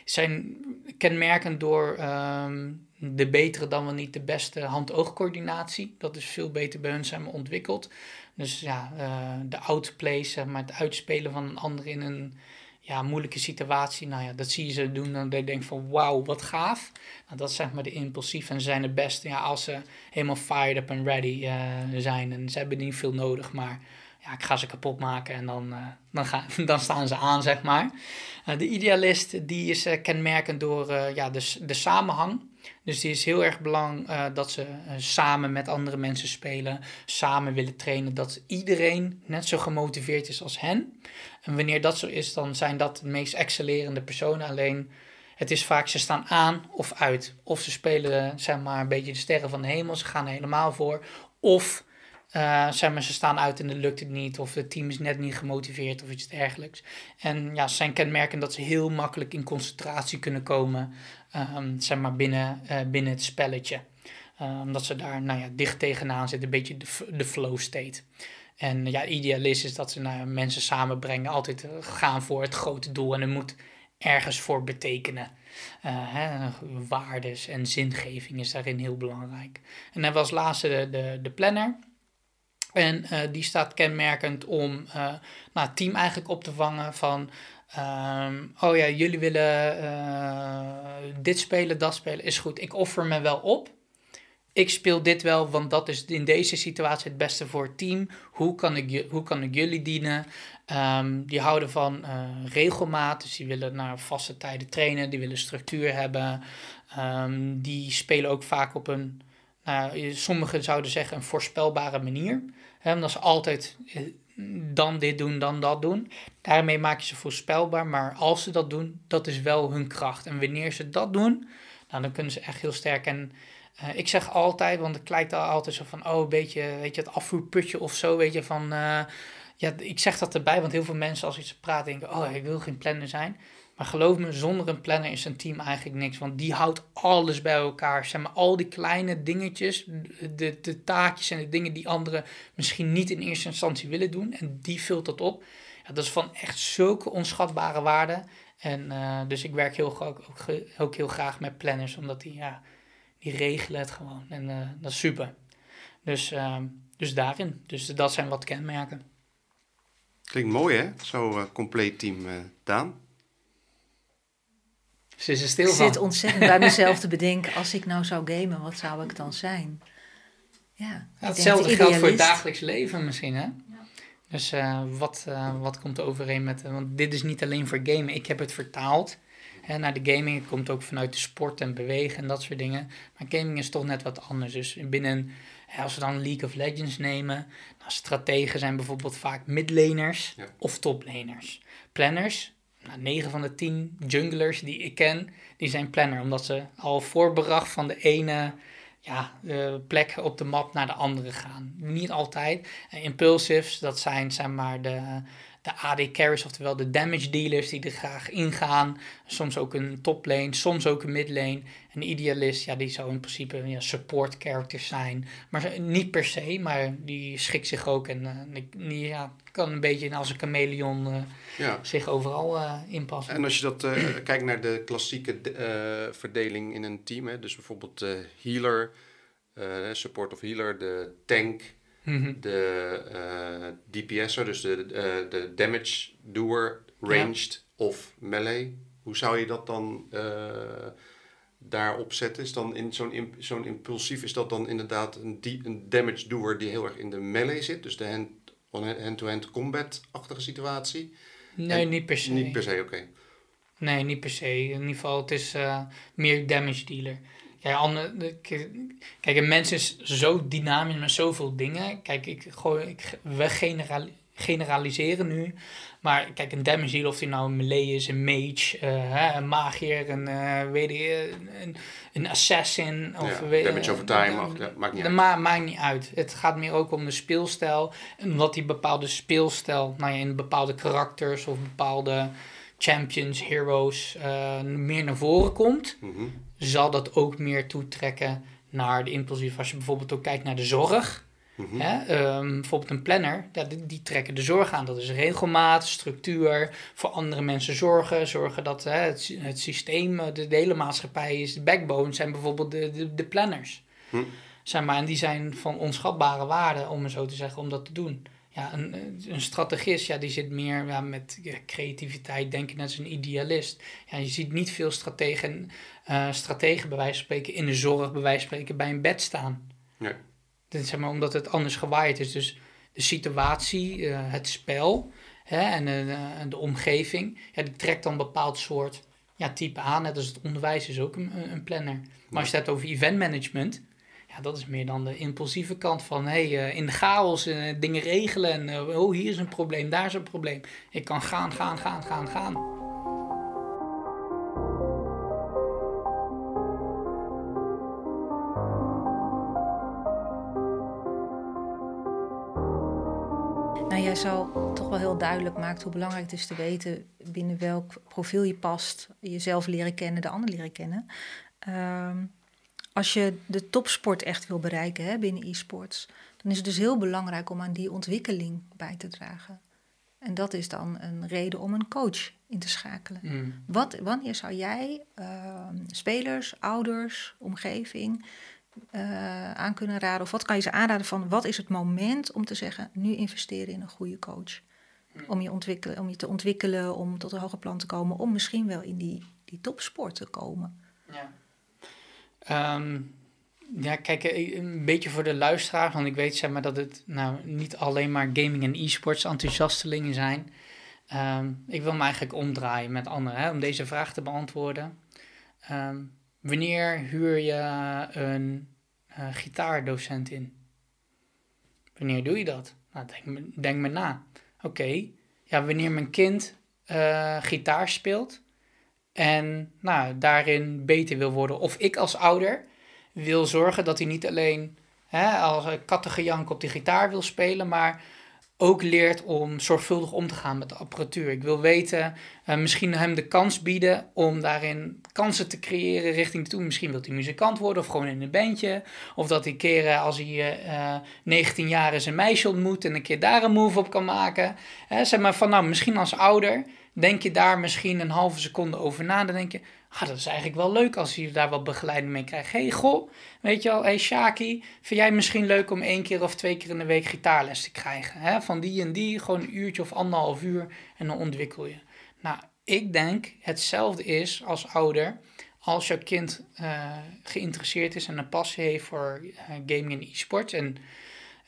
zijn kenmerkend door um, de betere dan wel niet de beste hand-oogcoördinatie. Dat is veel beter bij hun zijn ontwikkeld. Dus ja, de outplay, zeg maar, het uitspelen van een ander in een ja, moeilijke situatie. Nou ja, dat zie je ze doen. Dan denk je van wauw, wat gaaf. Nou, dat is zeg maar de impulsief. En zijn het beste ja, als ze helemaal fired up en ready zijn. En ze hebben niet veel nodig, maar ja, ik ga ze kapot maken en dan, uh, dan, ga, dan staan ze aan, zeg maar. Uh, de idealist, die is kenmerkend door ja, de, de samenhang. Dus die is heel erg belangrijk dat ze samen met andere mensen spelen, samen willen trainen, dat iedereen net zo gemotiveerd is als hen. En wanneer dat zo is, dan zijn dat de meest excellerende personen. Alleen, het is vaak ze staan aan of uit. Of ze spelen, zeg maar, een beetje de sterren van de hemel, ze gaan er helemaal voor. Of uh, zeg maar, ze staan uit en het lukt het niet, of het team is net niet gemotiveerd of iets dergelijks. En ja, ze zijn kenmerken dat ze heel makkelijk in concentratie kunnen komen, um, zeg maar, binnen, uh, binnen het spelletje. omdat ze daar nou ja, dicht tegenaan zitten, een beetje de, de flow state. En ja, idealist is dat ze nou, mensen samenbrengen, altijd gaan voor het grote doel. En het moet ergens voor betekenen. Hè, waardes en zingeving is daarin heel belangrijk. En hij was laatste de, de, planner. En uh, die staat kenmerkend om uh, nou, het team eigenlijk op te vangen van... Um, oh ja, jullie willen dit spelen, dat spelen, is goed. Ik offer me wel op. Ik speel dit wel, want dat is in deze situatie het beste voor het team. Hoe kan ik, hoe kan ik jullie dienen? Um, die houden van uh, regelmaat, dus die willen naar vaste tijden trainen, die willen structuur hebben. Um, die spelen ook vaak op een, nou, sommigen zouden zeggen, een voorspelbare manier. Omdat ze altijd eh, dan dit doen, dan dat doen. Daarmee maak je ze voorspelbaar, maar als ze dat doen, dat is wel hun kracht. En wanneer ze dat doen, nou, dan kunnen ze echt heel sterk. En uh, ik zeg altijd, want het lijkt altijd zo van, oh, een beetje, weet je, het afvoerputje of zo, weet je, van... Uh, ja, ik zeg dat erbij, want heel veel mensen als iets praten denken, oh, ik wil geen planner zijn. Maar geloof me, zonder een planner is een team eigenlijk niks. Want die houdt alles bij elkaar. Zeg maar, al die kleine dingetjes, de, de taakjes en de dingen die anderen misschien niet in eerste instantie willen doen. En die vult dat op. Ja, dat is van echt zulke onschatbare waarde. En uh, dus ik werk heel, ook, ook, heel graag met planners, omdat die, ja, die regelen het gewoon. En uh, dat is super. Dus, uh, dus daarin. Dus dat zijn wat kenmerken. Klinkt mooi hè, zo'n uh, compleet team, uh, Daan. Ze is er stil ik zit ontzettend bij mezelf te bedenken, als ik nou zou gamen, wat zou ik dan zijn? Ja, ja hetzelfde geldt voor het dagelijks leven misschien hè. Ja. Dus uh, wat, wat komt er overeen met, want dit is niet alleen voor gamen, ik heb het vertaald hè, naar de gaming. Het komt ook vanuit de sport en bewegen en dat soort dingen. Maar gaming is toch net wat anders. Dus binnen als we dan League of Legends nemen, nou, strategen zijn bijvoorbeeld vaak midlaners ja. of toplaners. Planners, nou, 9 van de 10 junglers die ik ken, die zijn planner, omdat ze al voorbedacht van de ene ja, plek op de map naar de andere gaan. Niet altijd. impulsives, dat zijn zeg maar de de AD carries, oftewel de damage dealers die er graag ingaan. Soms ook een top lane, soms ook een mid lane. Een idealist, ja, die zou in principe ja, support characters zijn. Maar niet per se, maar die schikt zich ook en uh, ja, kan een beetje als een chameleon uh, ja. zich overal uh, inpassen. En als je dat kijkt naar de klassieke verdeling in een team, hè, dus bijvoorbeeld de healer, support of healer, de tank Mhm. De uh, eh, DPS'er, dus de, uh, de damage doer, ranged of melee. Hoe zou je dat dan uh, daarop zetten? Is dan in zo'n zo'n impulsief, is dat dan inderdaad een, een damage doer die heel erg in de melee zit? Dus de hand-to-hand combat-achtige situatie? Nee, niet per se. Niet per se, oké. Nee, niet per se. In ieder geval, het is meer damage dealer. Kijk, andere, kijk, een mens is zo dynamisch met zoveel dingen. Kijk, ik, gooi, ik, we generaliseren nu. Maar kijk, een damage of die nou een melee is, een mage, uh, een magier, een, uh, weet je, een, een assassin. Of, ja, weet, damage over time, uh, ja, maakt niet uit. Ma maakt niet uit. Het gaat meer ook om de speelstijl. En wat die bepaalde speelstijl, nou ja, in bepaalde karakters of bepaalde champions, heroes, meer naar voren komt. Mm -hmm zal dat ook meer toetrekken naar de impulsief. Als je bijvoorbeeld ook kijkt naar de zorg. Mhm. hè, um, bijvoorbeeld een planner, die, die, trekken de zorg aan. Dat is regelmaat, structuur, voor andere mensen zorgen. Zorgen dat hè, het, het, systeem, de, de, hele maatschappij is de backbone, zijn bijvoorbeeld de, de, de planners. Hm. Zeg maar, en die zijn van onschatbare waarde, om het zo te zeggen, om dat te doen ja, een, een strategist, ja, die zit meer ja, met creativiteit, denken net als een idealist. Ja, je ziet niet veel strategen, uh, strategen bij wijze van spreken in de zorg, bij wijze van spreken bij een bed staan. Nee. Dat, zeg maar, omdat het anders gewaaid is. Dus de situatie, uh, het spel hè, en uh, de omgeving, ja, die trekt dan een bepaald soort ja, type aan. Net als het onderwijs is ook een, een planner. Maar als je het hebt over event management, ja, dat is meer dan de impulsieve kant van hey, uh, in de chaos uh, dingen regelen. En uh, oh, hier is een probleem, daar is een probleem. Ik kan gaan, gaan, gaan, gaan, gaan. Zal toch wel heel duidelijk maakt hoe belangrijk het is te weten binnen welk profiel je past. Jezelf leren kennen, de ander leren kennen. Ehm, als je de topsport echt wil bereiken hè, binnen e-sports, dan is het dus heel belangrijk om aan die ontwikkeling bij te dragen. En dat is dan een reden om een coach in te schakelen. Mm. Wat, wanneer zou jij ehm, spelers, ouders, omgeving eh, aan kunnen raden? Of wat kan je ze aanraden van wat is het moment om te zeggen, nu investeren in een goede coach? Om je, ontwikkelen, om je te ontwikkelen, om tot een hoger plan te komen, om misschien wel in die, die topsport te komen. Ja. Ehm, ja, kijk, eh, een beetje voor de luisteraar, want ik weet zeg maar dat het nou niet alleen maar gaming en e-sports enthousiastelingen zijn. Ehm, ik wil me eigenlijk omdraaien met anderen hè, om deze vraag te beantwoorden. Ehm, wanneer huur je een uh, gitaardocent in? Wanneer doe je dat? Nou, denk, denk me na. Oké, ja, wanneer mijn kind uh, gitaar speelt en nou, daarin beter wil worden, of ik als ouder wil zorgen dat hij niet alleen hè, als kattengejank op de gitaar wil spelen, maar ook leert om zorgvuldig om te gaan met de apparatuur. Ik wil weten, uh, misschien hem de kans bieden om daarin kansen te creëren richting toe. Misschien wil hij muzikant worden of gewoon in een bandje. Of dat hij keren als hij uh, 19 jaar is een meisje ontmoet en een keer daar een move op kan maken. Zeg maar van nou, misschien als ouder denk je daar misschien een halve seconde over na. Dan denk je, ah, dat is eigenlijk wel leuk als je daar wat begeleiding mee krijgt. hey, goh, weet je wel, hey Shaki, vind jij misschien leuk om één keer of twee keer in de week gitaarles te krijgen? Hè? Van die en die, gewoon een uurtje of anderhalf uur en dan ontwikkel je. Nou, ik denk hetzelfde is als ouder. Als jouw kind uh, geïnteresseerd is en een passie heeft voor uh, gaming en e-sport. En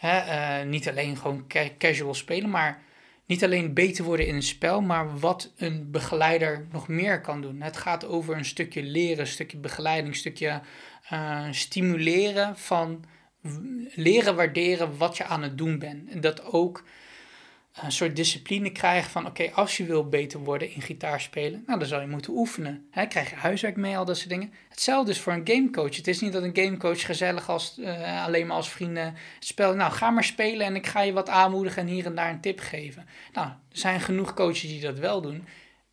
uh, niet alleen gewoon ca casual spelen, maar niet alleen beter worden in een spel, maar wat een begeleider nog meer kan doen. Het gaat over een stukje leren, een stukje begeleiding, een stukje uh, stimuleren van leren waarderen wat je aan het doen bent. En dat ook een soort discipline krijgen van oké, als je wil beter worden in gitaarspelen, nou dan zal je moeten oefenen. Hè, krijg je huiswerk mee, al dat soort dingen. Hetzelfde is voor een gamecoach. Het is niet dat een gamecoach gezellig als, uh, alleen maar als vrienden speelt. Nou, ga maar spelen en ik ga je wat aanmoedigen en hier en daar een tip geven. Nou, er zijn genoeg coaches die dat wel doen.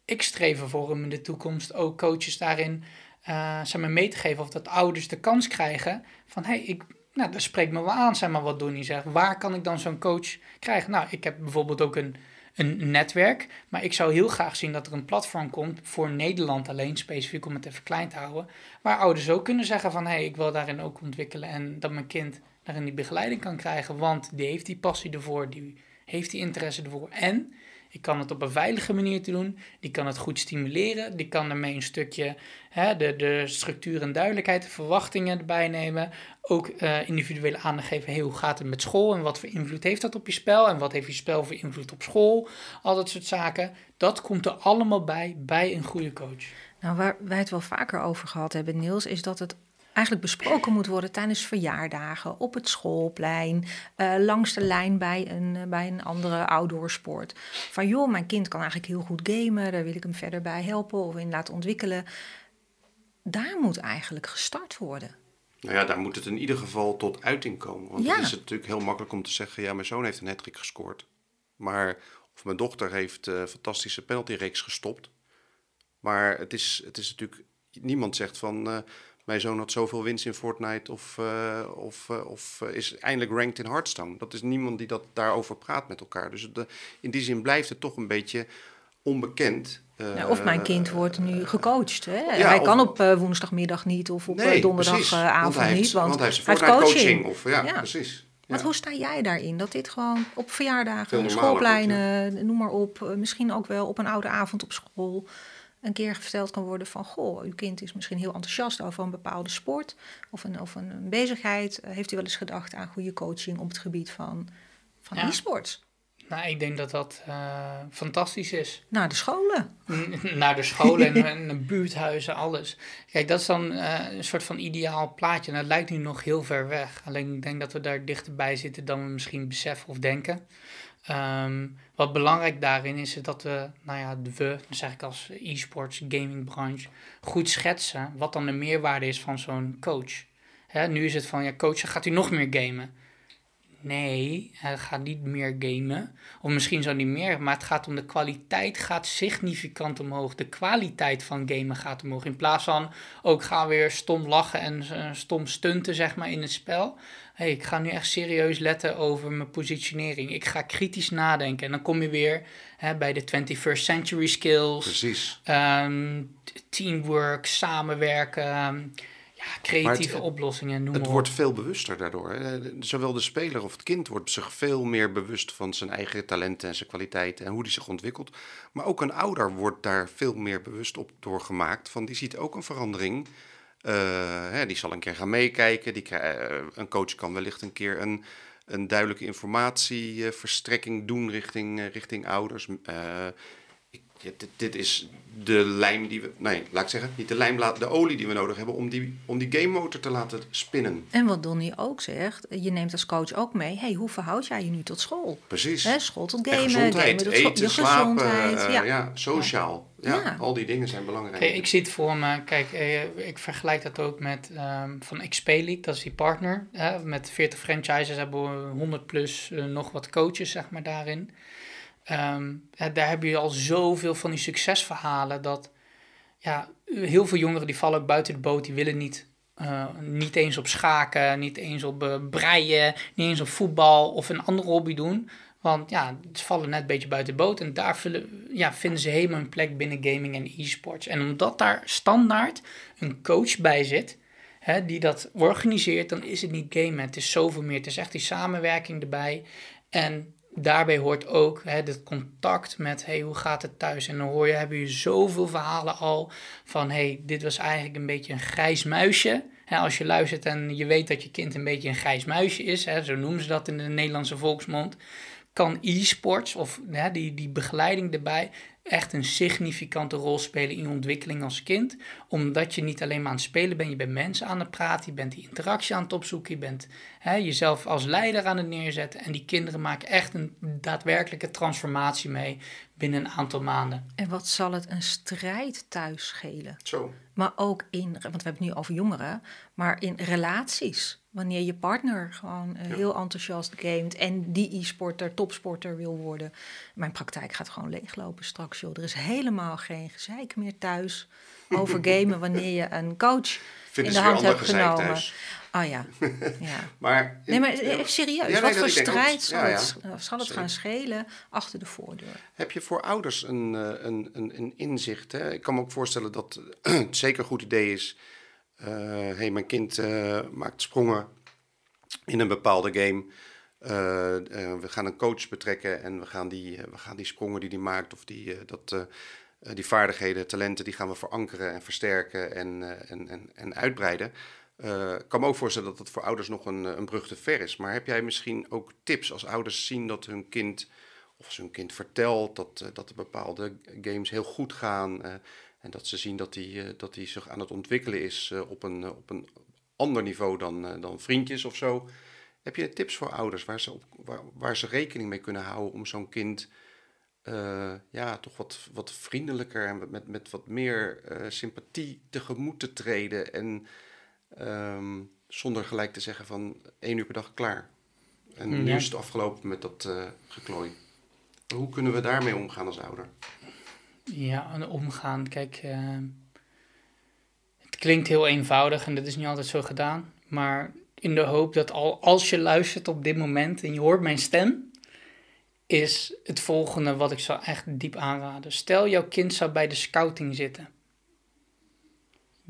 Ik streef ervoor om in de toekomst ook coaches daarin uh, mee te geven of dat ouders de kans krijgen van hé, hey, ik nou, dat spreekt me wel aan, zeg maar, wat Donnie zegt. Waar kan ik dan zo'n coach krijgen? Nou, ik heb bijvoorbeeld ook een, een netwerk, maar ik zou heel graag zien dat er een platform komt voor Nederland alleen, specifiek om het even klein te houden, waar ouders ook kunnen zeggen van, hé, hey, ik wil daarin ook ontwikkelen en dat mijn kind daarin die begeleiding kan krijgen, want die heeft die passie ervoor, die heeft die interesse ervoor en ik kan het op een veilige manier te doen. Die kan het goed stimuleren. Die kan ermee een stukje hè, de, de structuur en duidelijkheid, de verwachtingen erbij nemen. Ook uh, individuele aandacht geven. Hoe gaat het met school en wat voor invloed heeft dat op je spel? En wat heeft je spel voor invloed op school? Al dat soort zaken. Dat komt er allemaal bij, bij een goede coach. Nou, waar wij het wel vaker over gehad hebben, Niels, is dat het eigenlijk besproken moet worden tijdens verjaardagen, op het schoolplein, uh, langs de lijn bij een, uh, bij een andere outdoorsport. Van joh, mijn kind kan eigenlijk heel goed gamen, daar wil ik hem verder bij helpen of in laten ontwikkelen. Daar moet eigenlijk gestart worden. Nou ja, daar moet het in ieder geval tot uiting komen. Want ja. het is natuurlijk heel makkelijk om te zeggen, ja, mijn zoon heeft een hattrick gescoord. Maar, of mijn dochter heeft een uh, fantastische penaltyreeks gestopt. Maar het is, het is natuurlijk, niemand zegt van mijn zoon had zoveel winst in Fortnite of, uh, of, uh, of uh, is eindelijk ranked in Hearthstone. Dat is niemand die dat daarover praat met elkaar. Dus de, in die zin blijft het toch een beetje onbekend. Of mijn kind wordt nu gecoacht. Hè? Ja, hij of, kan op woensdagmiddag niet of op nee, donderdagavond want niet. Want, want hij heeft, coaching. coaching. Of, ja, ja. precies. Want hoe sta jij daarin? Dat dit gewoon op verjaardagen, schoolpleinen, noem maar op, misschien ook wel op een oude avond op school een keer verteld kan worden van... goh, uw kind is misschien heel enthousiast over een bepaalde sport... of een, of een, bezigheid. Heeft u wel eens gedacht aan goede coaching op het gebied van, van ja. e-sports? Nou, ik denk dat dat uh, fantastisch is. Naar de scholen. Naar de scholen en, en buurthuizen, alles. Kijk, dat is dan uh, een soort van ideaal plaatje. En dat lijkt nu nog heel ver weg. Alleen ik denk dat we daar dichterbij zitten dan we misschien beseffen of denken. Um, wat belangrijk daarin is, is dat we, nou ja, we, dus eigenlijk als e-sports, gamingbranche, goed schetsen wat dan de meerwaarde is van zo'n coach. Nu is het van, ja, coach, gaat u nog meer gamen? Nee, hij gaat niet meer gamen. Of misschien zo niet meer, maar het gaat om de kwaliteit gaat significant omhoog. De kwaliteit van gamen gaat omhoog. In plaats van ook ga weer stom lachen en uh, stom stunten zeg maar in het spel. Hey, ik ga nu echt serieus letten over mijn positionering. Ik ga kritisch nadenken. En dan kom je weer hè, bij de 21st century skills. Precies. Um, teamwork, samenwerken ja, creatieve oplossingen, noem Het wordt veel bewuster daardoor. Zowel de speler of het kind wordt zich veel meer bewust van zijn eigen talenten en zijn kwaliteiten en hoe die zich ontwikkelt. Maar ook een ouder wordt daar veel meer bewust op doorgemaakt. Van die ziet ook een verandering. Uh, hè, die zal een keer gaan meekijken. Die, uh, een coach kan wellicht een keer een, een duidelijke informatieverstrekking doen richting, uh, richting ouders. Ja, dit, dit, is de lijm die we. Nee, laat ik zeggen, niet de lijm, de olie die we nodig hebben om die, om die game motor te laten spinnen. En wat Donnie ook zegt, je neemt als coach ook mee. hey, hoe verhoud jij je nu tot school? Precies. He, school tot gamen, gezondheid, gamen tot eten, je slapen, gezondheid. Uh, ja. ja. sociaal. Ja. ja. al die dingen zijn belangrijk. Kijk, ik zie het voor me. Kijk, eh, ik vergelijk dat ook met um, van XP League, dat is die partner. Hè? Met 40 franchises hebben we 100 plus uh, nog wat coaches, zeg maar, daarin. Um, daar heb je al zoveel van die succesverhalen dat ja, heel veel jongeren die vallen buiten de boot, die willen niet, uh, niet eens op schaken, niet eens op uh, breien, niet eens op voetbal of een andere hobby doen. Want ja, ze vallen net een beetje buiten de boot en daar vullen, ja, vinden ze helemaal een plek binnen gaming en e-sports. En omdat daar standaard een coach bij zit, hè, die dat organiseert, dan is het niet gamen. Het is zoveel meer. Het is echt die samenwerking erbij. En daarbij hoort ook het contact met hey, hoe gaat het thuis? En dan hoor je, hebben je zoveel verhalen al van hey, dit was eigenlijk een beetje een grijs muisje. Als je luistert en je weet dat je kind een beetje een grijs muisje is, zo noemen ze dat in de Nederlandse volksmond, kan e-sports of die, die begeleiding erbij echt een significante rol spelen in je ontwikkeling als kind. Omdat je niet alleen maar aan het spelen bent, je bent mensen aan het praten, je bent die interactie aan het opzoeken, je bent hè, jezelf als leider aan het neerzetten. En die kinderen maken echt een daadwerkelijke transformatie mee binnen een aantal maanden. En wat zal het een strijd thuis schelen? Zo. Maar ook in, want we hebben het nu over jongeren, maar in relaties. Wanneer je partner gewoon uh, ja. heel enthousiast gamet en die e-sporter, topsporter wil worden. Mijn praktijk gaat gewoon leeglopen straks, joh. Er is helemaal geen gezeik meer thuis over gamen wanneer je een coach Vinden in de hand hebt genomen. Thuis. Oh ja. ja. maar, nee, maar even serieus. Ja, nee, wat voor strijd zal, ja, het, zal het gaan schelen achter de voordeur? Heb je voor ouders een, een, een, een inzicht? Hè? Ik kan me ook voorstellen dat het zeker een goed idee is. Uh, hey, mijn kind uh, maakt sprongen in een bepaalde game. Uh, we gaan een coach betrekken en we gaan die, we gaan die sprongen die hij maakt of die, dat, die vaardigheden, talenten, die gaan we verankeren en versterken en, en, en, en uitbreiden. Ik kan me ook voorstellen dat het voor ouders nog een, een brug te ver is. Maar heb jij misschien ook tips als ouders zien dat hun kind, of als hun kind vertelt dat, dat bepaalde games heel goed gaan. En dat ze zien dat die, dat die zich aan het ontwikkelen is op, een, op een ander niveau dan, dan vriendjes of zo. Heb je tips voor ouders waar ze, op, waar, waar ze rekening mee kunnen houden om zo'n kind ja, toch wat, wat vriendelijker en met, met wat meer sympathie tegemoet te treden en Um, zonder gelijk te zeggen van één uur per dag klaar. En ja. nu is het afgelopen met dat uh, geklooi. Hoe kunnen we daarmee omgaan als ouder? Ja, omgaan. Kijk, uh, het klinkt heel eenvoudig en dat is niet altijd zo gedaan. Maar in de hoop dat al, als je luistert op dit moment en je hoort mijn stem, is het volgende wat ik zou echt diep aanraden. Stel, jouw kind zou bij de scouting zitten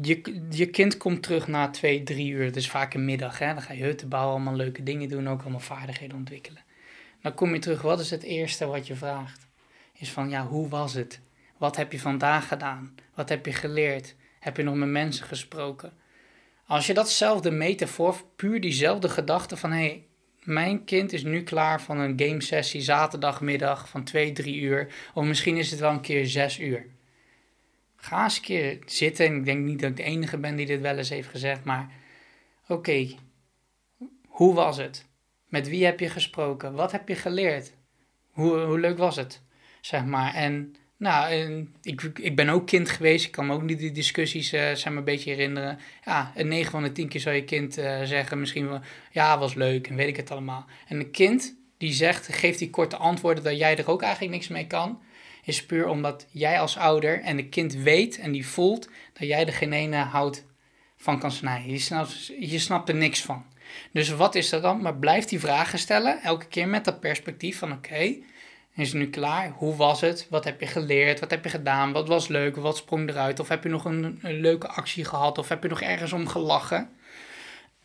je, je kind komt terug na twee, drie uur. Het is vaak een middag. Hè? Dan ga je hutten bouwen, allemaal leuke dingen doen. Ook allemaal vaardigheden ontwikkelen. Dan kom je terug. Wat is het eerste wat je vraagt? Is van, ja, hoe was het? Wat heb je vandaag gedaan? Wat heb je geleerd? Heb je nog met mensen gesproken? Als je datzelfde metafoor, puur diezelfde gedachte van... hé, hey, mijn kind is nu klaar van een game sessie zaterdagmiddag van 2, 3 uur. Of misschien is het wel een keer 6 uur. Ga eens een keer zitten. Ik denk niet dat ik de enige ben die dit wel eens heeft gezegd, maar oké, hoe was het? Met wie heb je gesproken? Wat heb je geleerd? Hoe, hoe leuk was het? Zeg maar. En Nou, ik, ik ben ook kind geweest. Ik kan me ook niet die discussies uh, zijn een beetje herinneren. Ja, een 9 van de 10 keer zou je kind uh, zeggen misschien wel... Ja, was leuk en weet ik het allemaal. En een kind die zegt, geeft die korte antwoorden dat jij er ook eigenlijk niks mee kan... is puur omdat jij als ouder en de kind weet en die voelt... dat jij er geen ene hout van kan snijden. Je snapt, je snapt er niks van. Dus wat is er dan? Maar blijf die vragen stellen, elke keer met dat perspectief van oké, is nu klaar? Hoe was het? Wat heb je geleerd? Wat heb je gedaan? Wat was leuk? Wat sprong eruit? Of heb je nog een, leuke actie gehad? Of heb je nog ergens om gelachen?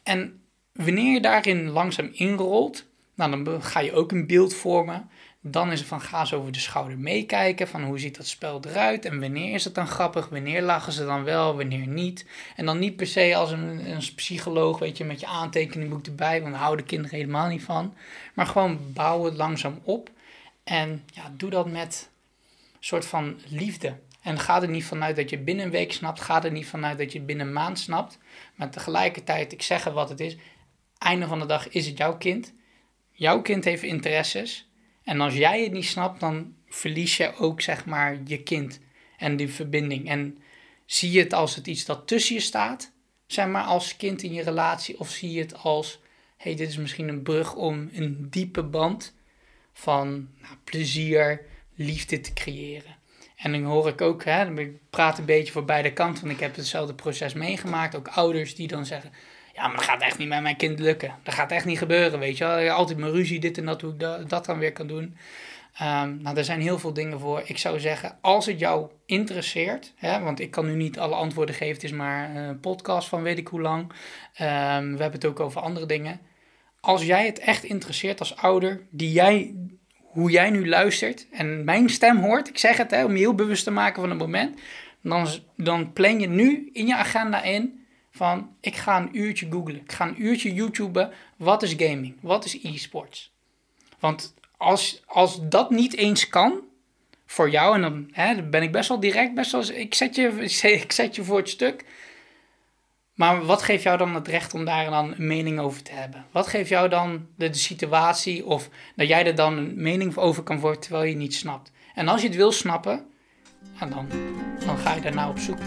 En wanneer je daarin langzaam inrolt, nou, dan ga je ook een beeld vormen. Dan is het van ga eens over de schouder meekijken van hoe ziet dat spel eruit en wanneer is het dan grappig, wanneer lachen ze dan wel, wanneer niet. En dan niet per se als een, een psycholoog, weet je, met je aantekeningboek erbij, want daar houden kinderen helemaal niet van. Maar gewoon bouw het langzaam op en ja, doe dat met een soort van liefde. En ga er niet vanuit dat je binnen een week snapt, ga er niet vanuit dat je binnen een maand snapt. Maar tegelijkertijd, ik zeg het wat het is, einde van de dag is het jouw kind. Jouw kind heeft interesses. En als jij het niet snapt, dan verlies je ook zeg maar je kind en die verbinding. En zie je het als het iets dat tussen je staat, zeg maar als kind in je relatie, of zie je het als, hey, dit is misschien een brug om een diepe band van nou, plezier, liefde te creëren. En dan hoor ik ook, hè, ik praat een beetje voor beide kanten, want ik heb hetzelfde proces meegemaakt. Ook ouders die dan zeggen, ja, maar dat gaat echt niet met mijn kind lukken. Dat gaat echt niet gebeuren, weet je wel. Altijd mijn ruzie, dit en dat, hoe ik dat, dan weer kan doen. Um, nou, er zijn heel veel dingen voor. Ik zou zeggen, als het jou interesseert, hè, want ik kan nu niet alle antwoorden geven, het is maar een podcast van weet ik hoe lang. Um, we hebben het ook over andere dingen. Als jij het echt interesseert als ouder, die jij, hoe jij nu luistert en mijn stem hoort, ik zeg het hè, om je heel bewust te maken van het moment, dan, dan plan je nu in je agenda in van ik ga een uurtje googlen, ik ga een uurtje YouTuben, wat is gaming, wat is e-sports. Want als, als dat niet eens kan voor jou, en dan, hè, dan ben ik best wel direct, best wel, ik, zet je, ik zet je voor het stuk. Maar wat geeft jou dan het recht om daar dan een mening over te hebben? Wat geeft jou dan de, situatie of dat jij er dan een mening over kan worden terwijl je niet snapt? En als je het wil snappen, dan, dan ga je daarna op zoek.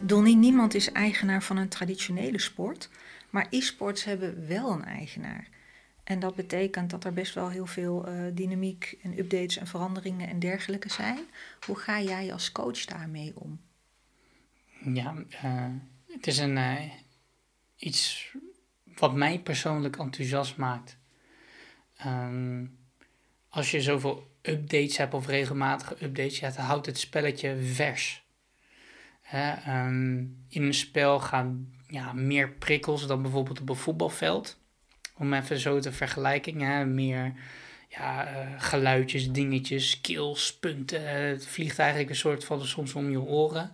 Donnie, niemand is eigenaar van een traditionele sport, maar e-sports hebben wel een eigenaar. En dat betekent dat er best wel heel veel uh, dynamiek en updates en veranderingen en dergelijke zijn. Hoe ga jij als coach daarmee om? Ja, uh, het is een, uh, iets wat mij persoonlijk enthousiast maakt. Um, als je zoveel updates hebt of regelmatige updates, ja, houdt het spelletje vers. Ehm, in een spel gaan ja, meer prikkels dan bijvoorbeeld op een voetbalveld. Om even zo te vergelijken. Meer ja, uh, geluidjes, dingetjes, skills, punten. Het vliegt eigenlijk een soort van soms om je oren.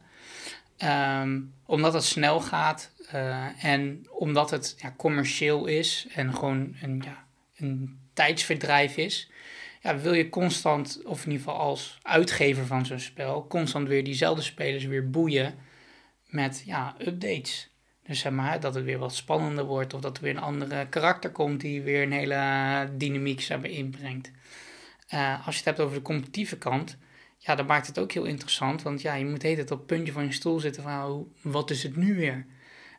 Ehm, omdat het snel gaat uh, en omdat het ja, commercieel is en gewoon een, ja, een tijdsverdrijf is, ja, wil je constant, of in ieder geval als uitgever van zo'n spel, constant weer diezelfde spelers weer boeien met ja, updates. Dus zeg maar dat het weer wat spannender wordt of dat er weer een andere karakter komt die weer een hele dynamiek zeg maar, inbrengt. Uh, als je het hebt over de competitieve kant, ja, dan maakt het ook heel interessant. Want ja, je moet heet het op het puntje van je stoel zitten van oh, wat is het nu weer?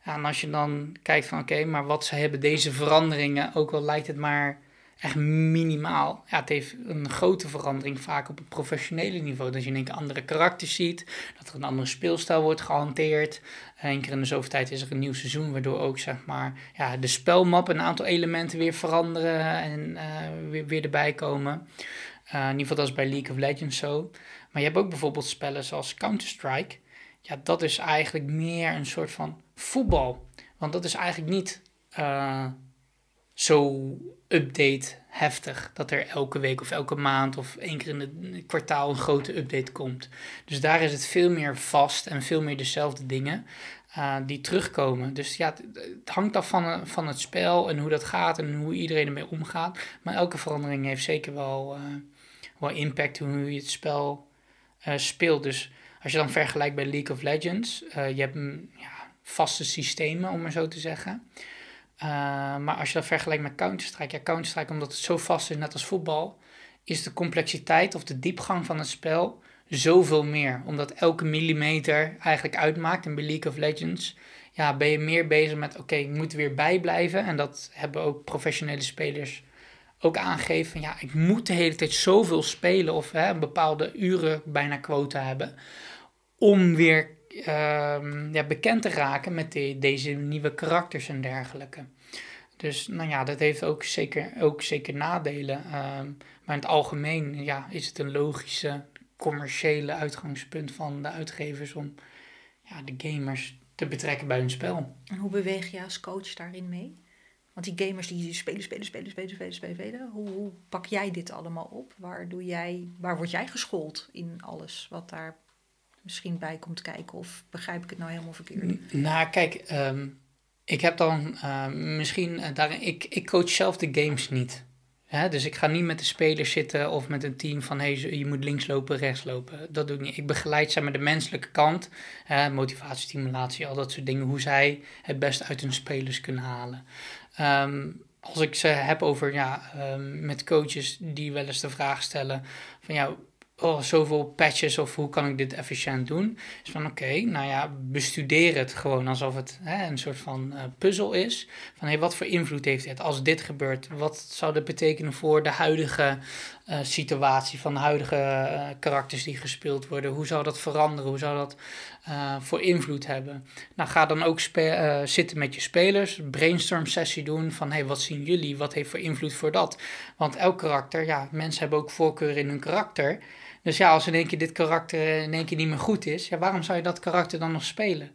en als je dan kijkt van oké, maar wat ze hebben deze veranderingen, ook al lijkt het maar echt minimaal. Ja, het heeft een grote verandering vaak op het professionele niveau. Dat je in één keer andere karakters ziet, dat er een andere speelstijl wordt gehanteerd. Eén keer in de zoveel tijd is er een nieuw seizoen, waardoor ook zeg maar, ja, de spelmap een aantal elementen weer veranderen en uh, weer, weer erbij komen. Uh, in ieder geval dat is bij League of Legends zo. Maar je hebt ook bijvoorbeeld spellen zoals Counter-Strike. Ja, dat is eigenlijk meer een soort van voetbal. Want dat is eigenlijk niet uh, zo update heftig. Dat er elke week of elke maand of één keer in het kwartaal een grote update komt. Dus daar is het veel meer vast en veel meer dezelfde dingen uh, die terugkomen. Dus ja, het, hangt af van, van het spel en hoe dat gaat en hoe iedereen ermee omgaat. Maar elke verandering heeft zeker wel, uh, wel impact hoe je het spel speelt. Dus als je dan vergelijkt bij League of Legends, je hebt ja, vaste systemen om maar zo te zeggen. Maar als je dat vergelijkt met Counter-Strike, ja, Counter-Strike, omdat het zo vast is, net als voetbal, is de complexiteit of de diepgang van het spel zoveel meer. Omdat elke millimeter eigenlijk uitmaakt. En bij League of Legends ja, ben je meer bezig met, oké, ik moet weer bijblijven. En dat hebben ook professionele spelers ook aangegeven. Ja, ik moet de hele tijd zoveel spelen of hè, een bepaalde uren bijna quota hebben. Om weer uh, ja, bekend te raken met deze nieuwe karakters en dergelijke. Dus nou ja, dat heeft ook zeker, ook zeker nadelen. Ehm, maar in het algemeen ja, is het een logische commerciële uitgangspunt van de uitgevers om ja, de gamers te betrekken bij hun spel. En hoe beweeg je als coach daarin mee? Want die gamers die spelen, spelen, spelen, spelen, spelen, spelen, spelen. Hoe, hoe pak jij dit allemaal op? Waar, doe jij, waar word jij geschoold in alles wat daar misschien bij komt kijken? Of begrijp ik het nou helemaal verkeerd? Nou, kijk, um, ik heb dan uh, misschien uh, daarin, ik, ik coach zelf de games niet. Hè? Dus ik ga niet met de spelers zitten of met een team van hey, je moet links lopen, rechts lopen. Dat doe ik niet. Ik begeleid zeg maar, de menselijke kant, motivatie, stimulatie, al dat soort dingen, hoe zij het beste uit hun spelers kunnen halen. Um, als ik ze heb over ja, met coaches die wel eens de vraag stellen van ja, oh, zoveel patches of hoe kan ik dit efficiënt doen? Is van oké, nou ja, bestudeer het gewoon alsof het hè, een soort van uh, puzzel is. Van hey, wat voor invloed heeft dit als dit gebeurt? Wat zou dat betekenen voor de huidige uh, situatie van de huidige uh, karakters die gespeeld worden? Hoe zou dat veranderen? Hoe zou dat voor invloed hebben? Nou, ga dan ook zitten met je spelers, brainstorm sessie doen van hey, wat zien jullie? Wat heeft voor invloed voor dat? Want elk karakter, ja, mensen hebben ook voorkeur in hun karakter. Dus ja, als in één keer dit karakter in één keer niet meer goed is, ja, waarom zou je dat karakter dan nog spelen?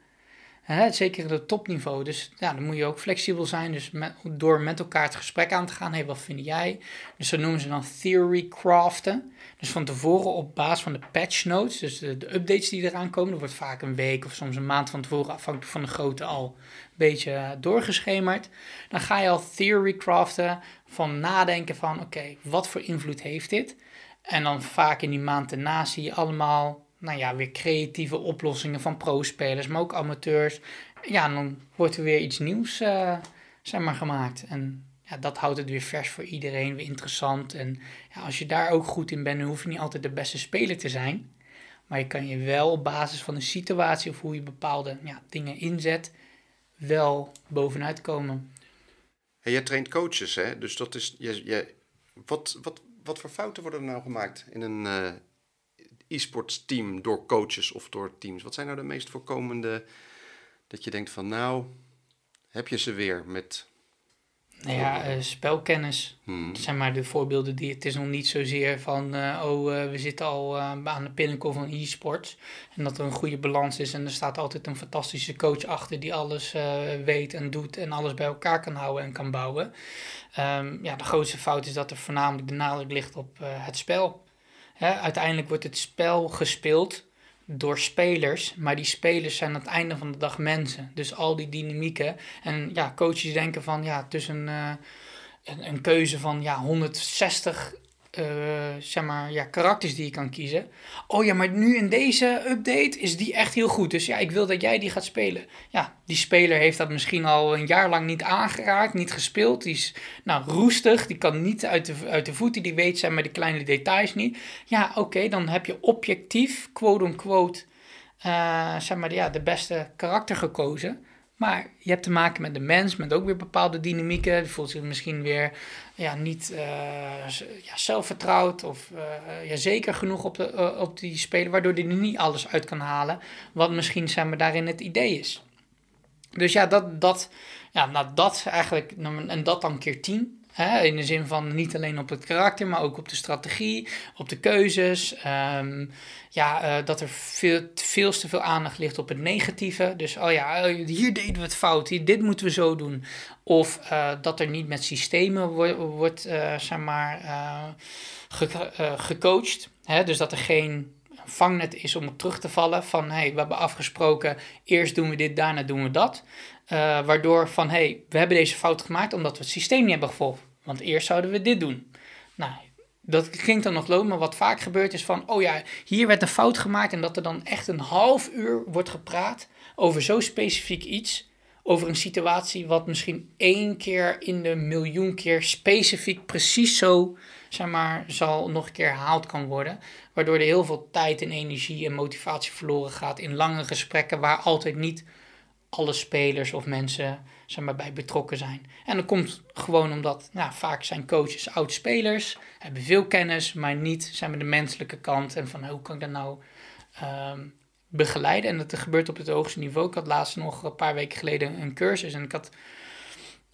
Zeker op topniveau. Dus ja, dan moet je ook flexibel zijn. Dus door met elkaar het gesprek aan te gaan. Hé, hey, wat vind jij? Dus zo noemen ze dan theory craften. Dus van tevoren op basis van de patch notes, dus de, updates die eraan komen. Er wordt vaak een week of soms een maand van tevoren, afhankelijk van de grootte, al een beetje doorgeschemerd. Dan ga je al theory craften van nadenken van, oké, wat voor invloed heeft dit? En dan vaak in die maand daarna zie je allemaal, nou ja, weer creatieve oplossingen van pro-spelers, maar ook amateurs. Ja, dan wordt er weer iets nieuws, uh, zeg maar, gemaakt. En ja, dat houdt het weer vers voor iedereen, weer interessant. En ja, als je daar ook goed in bent, dan hoef je niet altijd de beste speler te zijn. Maar je kan je wel op basis van een situatie of hoe je bepaalde ja, dingen inzet, wel bovenuit komen. Hey, jij traint coaches, hè? Dus dat is. Je, je, wat, wat, wat voor fouten worden er nou gemaakt in een uh, e-sports team door coaches of door teams? Wat zijn nou de meest voorkomende dat je denkt van nou, heb je ze weer met... Nou ja, uh, spelkennis. Hmm. Dat zijn maar de voorbeelden die... Het is nog niet zozeer van... Uh, oh, we zitten al aan de pinnacle van e-sports. En dat er een goede balans is. En er staat altijd een fantastische coach achter... die alles weet en doet en alles bij elkaar kan houden en kan bouwen. Um, ja, de grootste fout is dat er voornamelijk de nadruk ligt op het spel. Hè, uiteindelijk wordt het spel gespeeld door spelers, maar die spelers zijn aan het einde van de dag mensen. Dus al die dynamieken. En ja, coaches denken van ja, tussen uh, een, een, keuze van ja, 160 uh, zeg maar, ja, karakters die je kan kiezen. Oh ja, maar nu in deze update is die echt heel goed. Dus ja, ik wil dat jij die gaat spelen. Ja, die speler heeft dat misschien al een jaar lang niet aangeraakt, niet gespeeld. Die is nou, roestig, die kan niet uit de, uit de voeten, die weet zijn maar de kleine details niet. Ja, oké, dan heb je objectief, quote-unquote, uh, zeg maar, ja, de beste karakter gekozen. Maar je hebt te maken met de mens, met ook weer bepaalde dynamieken. Die voelt zich misschien weer ja, niet uh, ja, zelfvertrouwd of uh, ja, zeker genoeg op, de, uh, op die speler, waardoor hij niet alles uit kan halen. Wat misschien maar, daarin het idee is. Dus ja, dat, dat, ja nou, dat eigenlijk, en dat dan keer tien. In de zin van niet alleen op het karakter, maar ook op de strategie, op de keuzes. Um, ja, uh, dat er veel, veel te veel aandacht ligt op het negatieve. Dus, oh ja, hier deden we het fout, hier, dit moeten we zo doen. Of uh, dat er niet met systemen wordt, uh, zeg maar, ge, gecoacht. Hè? Dus dat er geen vangnet is om terug te vallen. Van, hey, we hebben afgesproken, eerst doen we dit, daarna doen we dat. Uh, waardoor van, hé, hey, we hebben deze fout gemaakt omdat we het systeem niet hebben gevolgd. Want eerst zouden we dit doen. Nou, dat ging dan nog lopen, maar wat vaak gebeurt is van, oh ja, hier werd een fout gemaakt en dat er dan echt een half uur wordt gepraat over zo specifiek iets, over een situatie wat misschien één keer in de miljoen keer specifiek precies zo, zeg maar, zal nog een keer herhaald kan worden. Waardoor er heel veel tijd en energie en motivatie verloren gaat in lange gesprekken waar altijd niet alle spelers of mensen zeg bij betrokken zijn. En dat komt gewoon omdat nou, vaak zijn coaches oud-spelers, hebben veel kennis, maar niet zijn we de menselijke kant en van hoe kan ik dat nou ehm, begeleiden. En dat gebeurt op het hoogste niveau. Ik had laatst nog een paar weken geleden een cursus en ik had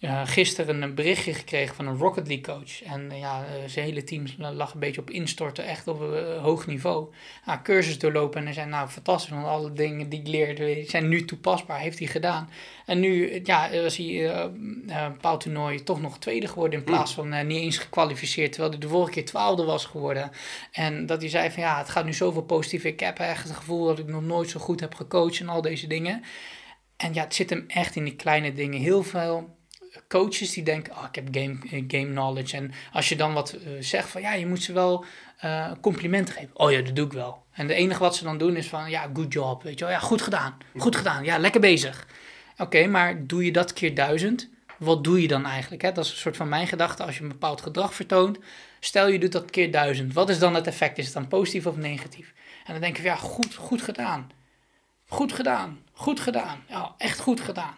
uh, gisteren een berichtje gekregen van een Rocket League coach. En uh, ja, uh, zijn hele team lag een beetje op instorten, echt op een hoog niveau. Nou, cursus doorlopen en hij zei, nou fantastisch, want alle dingen die ik leerde zijn nu toepasbaar, heeft hij gedaan. En nu ja, was hij een bepaald toernooi toch nog tweede geworden in plaats van niet eens gekwalificeerd, terwijl hij de vorige keer twaalfde was geworden. En dat hij zei van ja, het gaat nu zoveel positief. Ik heb echt het gevoel dat ik nog nooit zo goed heb gecoacht en al deze dingen. En ja, het zit hem echt in die kleine dingen. Heel veel coaches die denken, oh, ik heb game, eh, game knowledge. En als je dan wat uh, zegt van, ja, je moet ze wel uh, complimenten geven. Oh ja, dat doe ik wel. En het enige wat ze dan doen is van, ja, good job, weet je wel. Ja, goed gedaan, goed gedaan, ja, lekker bezig. Oké, maar doe je dat keer duizend? Wat doe je dan eigenlijk? Hè? Dat is een soort van mijn gedachte. Als je een bepaald gedrag vertoont, stel je doet dat keer duizend. Wat is dan het effect? Is het dan positief of negatief? En dan denk je, ja, goed, goed gedaan. Goed gedaan, goed gedaan. Ja, echt goed gedaan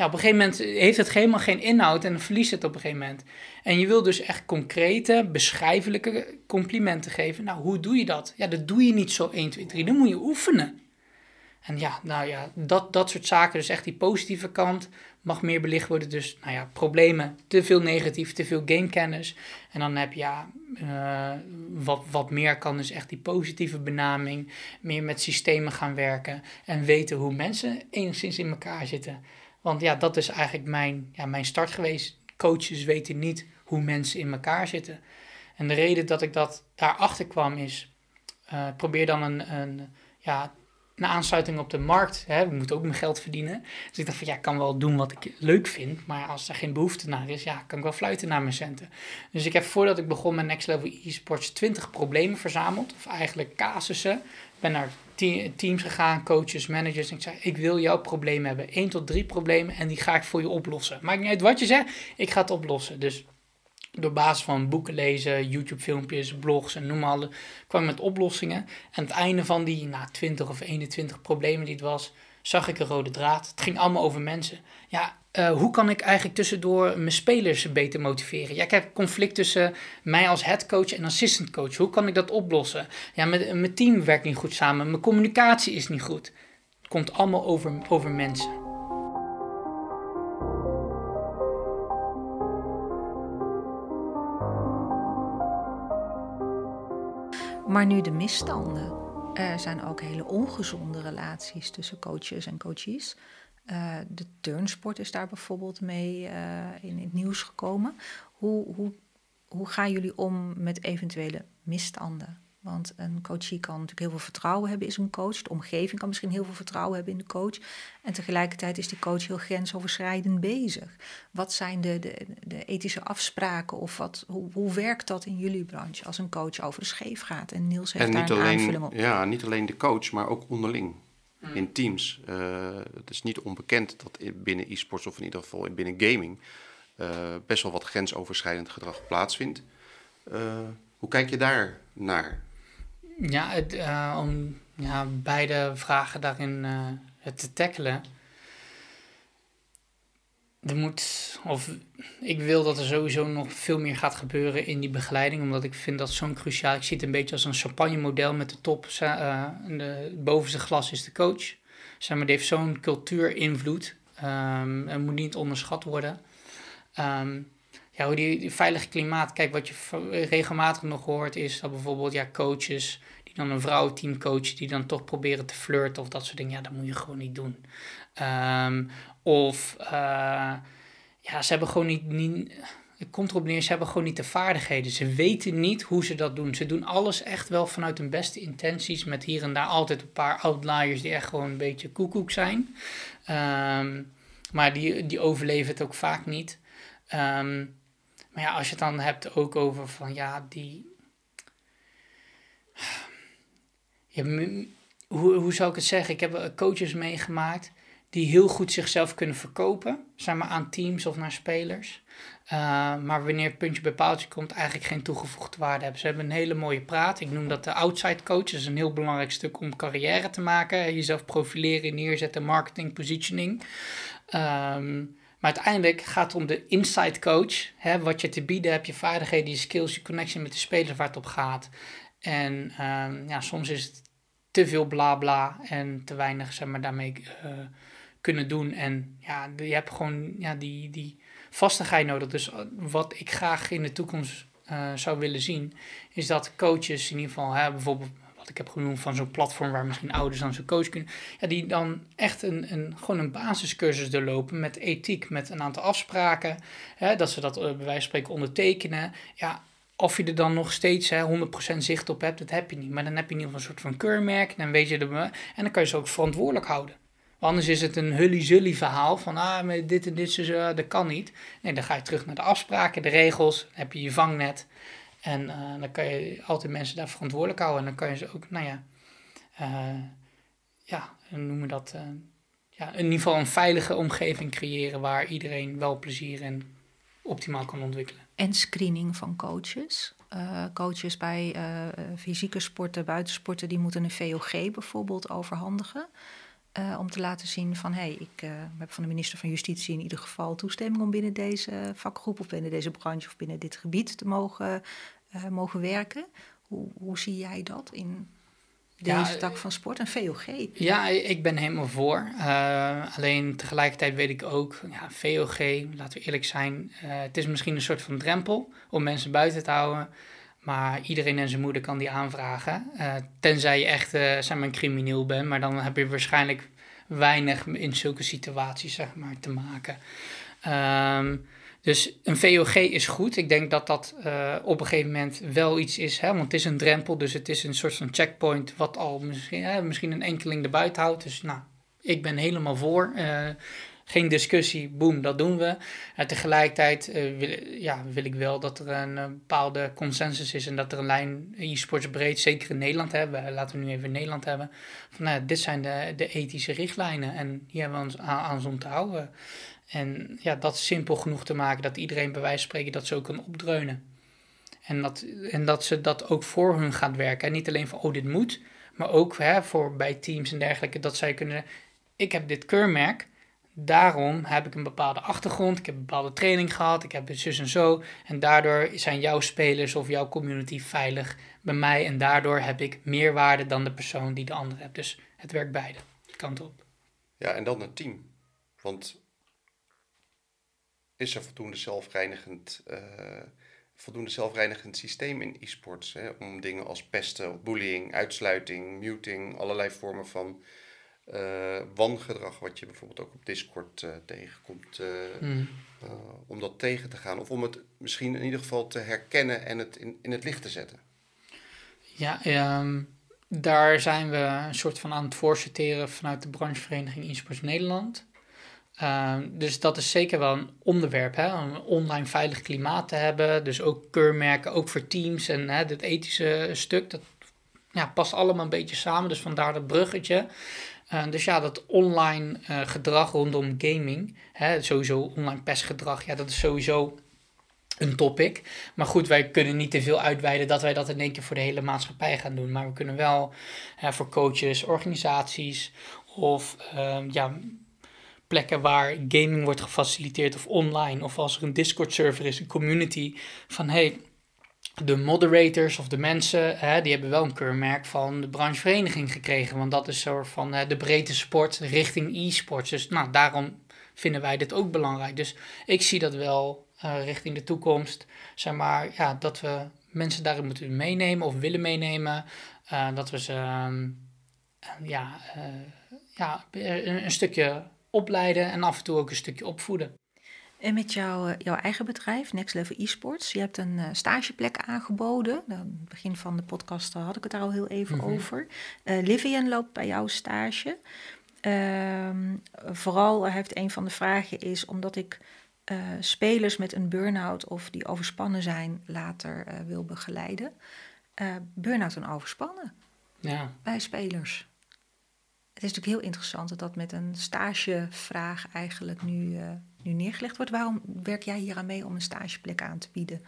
ja, op een gegeven moment heeft het helemaal geen inhoud en dan verliest het op een gegeven moment. En je wil dus echt concrete, beschrijfelijke complimenten geven. Nou, hoe doe je dat? Ja, dat doe je niet zo 1, 2, 3. Dan moet je oefenen. En ja, nou ja, dat, dat soort zaken, dus echt die positieve kant, mag meer belicht worden. Dus, nou ja, problemen, te veel negatief, te veel gamekennis. En dan heb je, ja, uh, wat, wat meer kan dus echt die positieve benaming, meer met systemen gaan werken en weten hoe mensen enigszins in elkaar zitten. Want ja, dat is eigenlijk mijn, ja, mijn start geweest. Coaches weten niet hoe mensen in elkaar zitten. En de reden dat ik dat daarachter kwam is, uh, probeer dan een, een, ja, een aansluiting op de markt. Hè. We moeten ook mijn geld verdienen. Dus ik dacht van ja, ik kan wel doen wat ik leuk vind. Maar als er geen behoefte naar is, ja, kan ik wel fluiten naar mijn centen. Dus ik heb voordat ik begon met Next Level eSports 20 problemen verzameld. Of eigenlijk casussen. Ben naar teams gegaan, coaches, managers. En ik zei, ik wil jouw probleem hebben. 1 tot 3 problemen en die ga ik voor je oplossen. Maakt niet uit wat je zegt, ik ga het oplossen. Dus door basis van boeken lezen, YouTube filmpjes, blogs en noem maar kwam ik met oplossingen. En het einde van die nou, 20 of 21 problemen die het was, zag ik een rode draad. Het ging allemaal over mensen. Ja, uh, hoe kan ik eigenlijk tussendoor mijn spelers beter motiveren? Ja, ik heb conflict tussen mij als headcoach en assistant coach. Hoe kan ik dat oplossen? Ja, met, mijn team werkt niet goed samen. Mijn communicatie is niet goed. Het komt allemaal over, over mensen. Maar nu de misstanden. Er zijn ook hele ongezonde relaties tussen coaches en coaches. Uh, de turnsport is daar bijvoorbeeld mee uh, in het nieuws gekomen. Hoe, hoe, hoe gaan jullie om met eventuele misstanden? Want een coachie kan natuurlijk heel veel vertrouwen hebben in zijn coach. De omgeving kan misschien heel veel vertrouwen hebben in de coach. En tegelijkertijd is die coach heel grensoverschrijdend bezig. Wat zijn de, de, de ethische afspraken of wat, hoe, hoe werkt dat in jullie branche als een coach over de scheef gaat? En Niels heeft en daar een aanvulling op. Ja, niet alleen de coach, maar ook onderling. Hmm. In teams. Uh, het is niet onbekend dat binnen e-sports of in ieder geval binnen gaming uh, best wel wat grensoverschrijdend gedrag plaatsvindt. Uh, hoe kijk je daar naar? Ja, uh, om ja, beide vragen daarin uh, te tackelen. Er moet, of ik wil dat er sowieso nog veel meer gaat gebeuren in die begeleiding, omdat ik vind dat zo'n cruciaal. Ik zie het een beetje als een champagne-model met de top. Uh, de bovenste glas is de coach. Zeg maar, die heeft zo'n cultuurinvloed. Um, en moet niet onderschat worden. Um, ja, hoe die, veilige klimaat. Kijk, wat je regelmatig nog hoort is dat bijvoorbeeld ja, coaches die dan een vrouwenteam coachen, die dan toch proberen te flirten of dat soort dingen. Ja, dat moet je gewoon niet doen. Um, of uh, ja, ze hebben gewoon niet, niet. Het komt erop neer, ze hebben gewoon niet de vaardigheden. Ze weten niet hoe ze dat doen. Ze doen alles echt wel vanuit hun beste intenties. Met hier en daar altijd een paar outliers die echt gewoon een beetje koekoek zijn. Um, maar die, die overleven het ook vaak niet. Um, ja, als je het dan hebt ook over van ja, die. Hoe, hoe zou ik het zeggen? Ik heb coaches meegemaakt die heel goed zichzelf kunnen verkopen, zeg maar aan teams of naar spelers. Uh, maar wanneer het puntje bij paaltje komt, eigenlijk geen toegevoegde waarde hebben. Ze hebben een hele mooie praat. Ik noem dat de outside coach. Dat is een heel belangrijk stuk om carrière te maken. Jezelf profileren, neerzetten, marketing, positioning. Um, maar uiteindelijk gaat het om de inside coach. Hè, wat je te bieden hebt, je vaardigheden, je skills, je connection met de spelers waar het op gaat. En um, ja, soms is het te veel bla bla en te weinig zeg maar, daarmee uh, kunnen doen. En ja, je hebt gewoon ja, die, die vastigheid nodig. Dus eh, wat ik graag in de toekomst uh, zou willen zien, is dat coaches in ieder geval, hè, bijvoorbeeld ik heb genoemd van zo'n platform waar misschien ouders dan zo'n coach kunnen, ja, die dan echt een, een, gewoon een basiscursus doorlopen met ethiek, met een aantal afspraken, hè, dat ze dat bij wijze van spreken ondertekenen. Ja, of je er dan nog steeds hè, 100% zicht op hebt, dat heb je niet. Maar dan heb je in ieder geval een soort van keurmerk. Dan weet je er, en dan kan je ze ook verantwoordelijk houden. Want anders is het een hully-zully verhaal van ah, dit en dit, zo, dat kan niet. Nee, dan ga je terug naar de afspraken, de regels. Heb je je vangnet. En uh, dan kan je altijd mensen daar verantwoordelijk houden. En dan kan je ze ook, nou ja, uh, ja, noemen dat, uh, ja, in ieder geval een veilige omgeving creëren waar iedereen wel plezier en optimaal kan ontwikkelen en screening van coaches. Coaches bij fysieke sporten, buitensporten, die moeten een VOG bijvoorbeeld overhandigen. Uh, om te laten zien van hé, hey, ik heb van de minister van Justitie in ieder geval toestemming om binnen deze vakgroep of binnen deze branche of binnen dit gebied te mogen, mogen werken. Hoe, hoe zie jij dat in deze tak van sport, een VOG. Ja, ik ben helemaal voor. Alleen tegelijkertijd weet ik ook, ja, VOG, laten we eerlijk zijn, het is misschien een soort van drempel om mensen buiten te houden. Maar iedereen en zijn moeder kan die aanvragen. Uh, tenzij je echt zeg maar, een crimineel bent, maar dan heb je waarschijnlijk weinig in zulke situaties zeg maar, te maken. Um, dus een VOG is goed. Ik denk dat dat uh, op een gegeven moment wel iets is. Hè? Want het is een drempel, dus het is een soort van checkpoint... wat al misschien, hè, misschien een enkeling erbuiten houdt. Dus nou, ik ben helemaal voor. Uh, geen discussie, boem, dat doen we. En tegelijkertijd uh, wil, ja, wil ik wel dat er een bepaalde consensus is... en dat er een lijn e-sports breed, zeker in Nederland hebben... laten we nu even Nederland hebben... van nou, dit zijn de, de ethische richtlijnen en hier hebben we ons aan, aan te houden... En ja, dat simpel genoeg te maken dat iedereen bij wijze van spreken dat zo kan opdreunen. En dat, en dat ze dat ook voor hun gaat werken. En niet alleen van, oh, dit moet, maar ook hè, voor bij teams en dergelijke, dat zij kunnen, ik heb dit keurmerk, daarom heb ik een bepaalde achtergrond, ik heb een bepaalde training gehad, ik heb het zus en zo. En daardoor zijn jouw spelers of jouw community veilig bij mij. En daardoor heb ik meer waarde dan de persoon die de andere hebt. Dus het werkt beide kanten op. Ja, en dan het team. Want is er voldoende zelfreinigend, uh, voldoende zelfreinigend systeem in e-sports. Om dingen als pesten, bullying, uitsluiting, muting, allerlei vormen van uh, wangedrag, wat je bijvoorbeeld ook op Discord uh, tegenkomt, mm. om dat tegen te gaan. Of om het misschien in ieder geval te herkennen en het in, in het licht te zetten. Ja, um, daar zijn we een soort van aan het voorsorteren vanuit de branchevereniging e-sports Nederland. Ehm, dus dat is zeker wel een onderwerp, hè? een online veilig klimaat te hebben. Dus ook keurmerken, ook voor teams en hè, het ethische stuk, dat ja, past allemaal een beetje samen. Dus vandaar dat bruggetje. Uh, dus ja, dat online uh, gedrag rondom gaming, hè, sowieso online pestgedrag, ja, dat is sowieso een topic. Maar goed, wij kunnen niet te veel uitweiden dat wij dat in één keer voor de hele maatschappij gaan doen. Maar we kunnen wel voor coaches, organisaties of ehm, ja, plekken waar gaming wordt gefaciliteerd of online. Of als er een Discord server is, een community. Van hey, de moderators of de mensen, hè, die hebben wel een keurmerk van de branchevereniging gekregen. Want dat is soort van hè, de breedte sport richting e-sports. Dus nou, daarom vinden wij dit ook belangrijk. Dus ik zie dat wel uh, richting de toekomst. Zeg maar, ja, dat we mensen daarin moeten meenemen of willen meenemen. Uh, dat we ze ja, uh, ja, een, een stukje opleiden en af en toe ook een stukje opvoeden. En met jouw, eh, jouw eigen bedrijf, Next Level Esports, je hebt een uh, stageplek aangeboden. Nou, aan het begin van de podcast had ik het daar al heel even mhm. over. Uh, Livian loopt bij jouw stage. Uh, vooral heeft een van de vragen is omdat ik spelers met een burn-out of die overspannen zijn later wil begeleiden. burn-out en overspannen ja. bij spelers. Het is natuurlijk heel interessant dat dat met een stagevraag eigenlijk nu, nu neergelegd wordt. Waarom werk jij hier aan mee om een stageplek aan te bieden?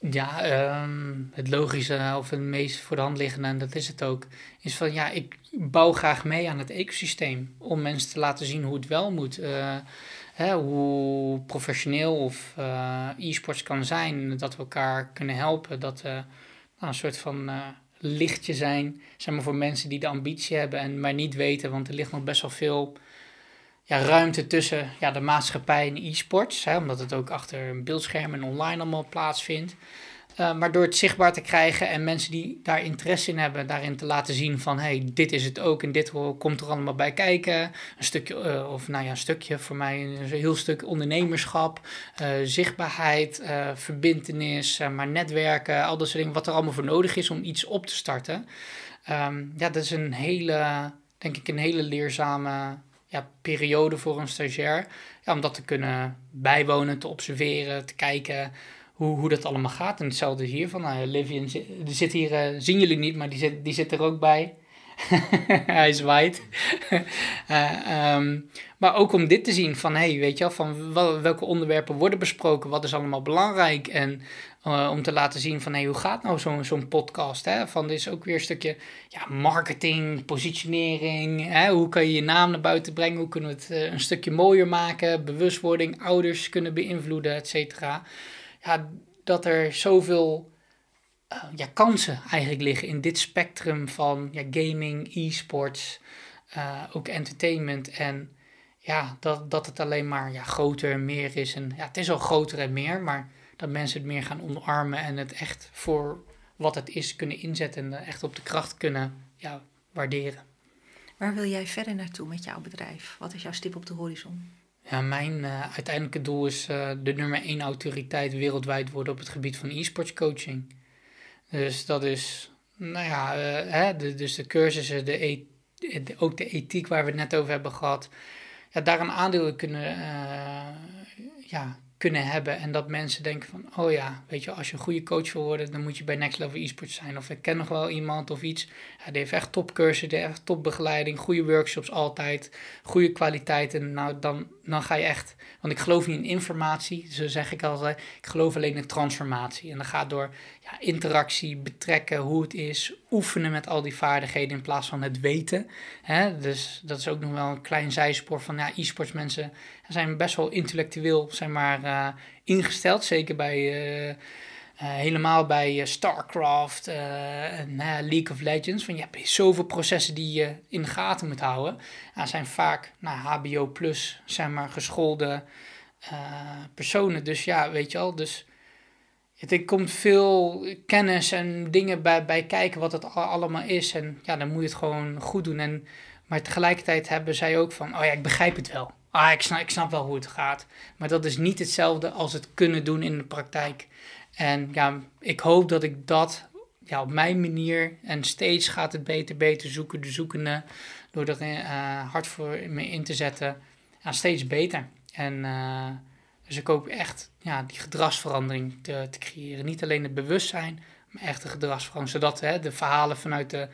Ja, ehm, het logische of het meest voor de hand liggende, en dat is het ook, is van ja, ik bouw graag mee aan het ecosysteem om mensen te laten zien hoe het wel moet. Uh, hè, hoe professioneel of uh, e-sports kan zijn, dat we elkaar kunnen helpen, dat we nou, een soort van uh, lichtje zijn, zeg maar voor mensen die de ambitie hebben en maar niet weten, want er ligt nog best wel veel ja, ruimte tussen ja, de maatschappij en e-sports. omdat het ook achter een beeldscherm en online allemaal plaatsvindt. Uh, maar door het zichtbaar te krijgen en mensen die daar interesse in hebben, daarin te laten zien van hey, dit is het ook en dit komt er allemaal bij kijken. Een stukje, uh, of nou ja, een stukje voor mij, een heel stuk ondernemerschap, uh, zichtbaarheid, verbindenis, maar netwerken, al dat soort dingen, wat er allemaal voor nodig is om iets op te starten. Um, ja, dat is een hele, denk ik, een hele leerzame ja, periode voor een stagiair. Ja, om dat te kunnen bijwonen, te observeren, te kijken hoe, hoe dat allemaal gaat. En hetzelfde hier van uh, Livian, die zit hier, uh, zien jullie niet, maar die zit, die zit er ook bij. Hij is white. uh, maar ook om dit te zien van, hey, weet je wel, van welke onderwerpen worden besproken, wat is allemaal belangrijk. En uh, om te laten zien van, hey, hoe gaat nou zo'n zo'n podcast? Hè? Van, dit is ook weer een stukje ja, marketing, positionering. Hè? Hoe kan je je naam naar buiten brengen? Hoe kunnen we het uh, een stukje mooier maken? Bewustwording, ouders kunnen beïnvloeden, et cetera. Ja, dat er zoveel uh, ja, kansen eigenlijk liggen in dit spectrum van ja, gaming, e-sports, ook entertainment en ja, dat, dat het alleen maar ja, groter en meer is. En ja, het is al groter en meer, maar dat mensen het meer gaan omarmen en het echt voor wat het is kunnen inzetten en echt op de kracht kunnen ja, waarderen. Waar wil jij verder naartoe met jouw bedrijf? Wat is jouw stip op de horizon? Ja, mijn uh, uiteindelijke doel is uh, de nummer één autoriteit wereldwijd worden op het gebied van e-sports coaching. Dus dat is, nou ja, uh, hè, de, dus de cursussen, de, e de, ook de ethiek waar we het net over hebben gehad. Ja, daar een aandeel in kunnen, ja, kunnen hebben. En dat mensen denken van, oh ja, weet je, als je een goede coach wil worden, dan moet je bij Next Level Esports zijn. Of ik ken nog wel iemand of iets. Ja, die heeft echt topcursussen, die heeft echt topbegeleiding, goede workshops altijd, goede kwaliteit. En nou, dan, dan ga je echt, want ik geloof niet in informatie, zo zeg ik altijd. Ik geloof alleen in transformatie. En dat gaat door ja, interactie, betrekken, hoe het is, oefenen met al die vaardigheden in plaats van het weten. Hè? Dus dat is ook nog wel een klein zijspoor van, ja, e-sports mensen zijn best wel intellectueel zeg maar, uh, ingesteld. Zeker bij, uh, uh, helemaal bij StarCraft en League of Legends. Van, je hebt zoveel processen die je in de gaten moet houden. Dat zijn vaak nou, HBO plus, zeg maar, geschoolde personen. Dus ja, weet je al, dus... Er komt veel kennis en dingen bij, bij kijken wat het allemaal is. En ja, dan moet je het gewoon goed doen. En, maar tegelijkertijd hebben zij ook van, oh ja, ik begrijp het wel ah, ik snap, ik snap wel hoe het gaat. Maar dat is niet hetzelfde als het kunnen doen in de praktijk. En ja, ik hoop dat ik dat ja, op mijn manier, en steeds gaat het beter, beter zoeken, de zoekende, door er uh, hard voor me in te zetten, ja, steeds beter. En uh, dus ik hoop echt ja, die gedragsverandering te, te creëren. Niet alleen het bewustzijn, maar echt de gedragsverandering. Zodat hè, de verhalen vanuit de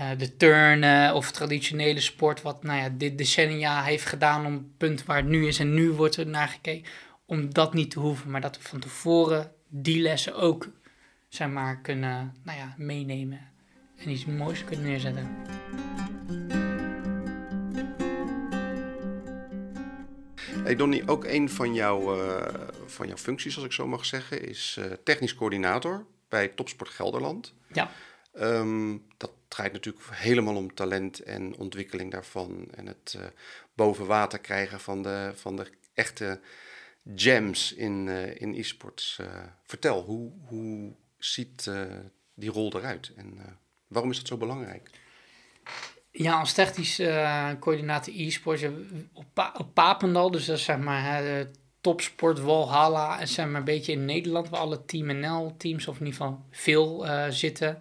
uh, de turnen of traditionele sport, wat nou ja, dit decennia heeft gedaan om het punt waar het nu is en nu wordt er naar gekeken, om dat niet te hoeven, maar dat we van tevoren die lessen ook zeg maar, kunnen nou ja, meenemen en iets moois kunnen neerzetten. Hey Donnie, ook een van, jouw uh, van jouw functies, als ik zo mag zeggen, is uh, technisch coördinator bij Topsport Gelderland. Ja. Um, dat draait natuurlijk helemaal om talent en ontwikkeling daarvan. En het uh, boven water krijgen van de, van de echte gems in, in e-sports. Vertel, hoe, hoe ziet die rol eruit en waarom is dat zo belangrijk? Ja, als technisch coördinator e-sports op, pa op Papendal, dus dat is zeg maar het topsport Walhalla zeg maar een beetje in Nederland waar alle Team NL teams of in ieder geval veel zitten.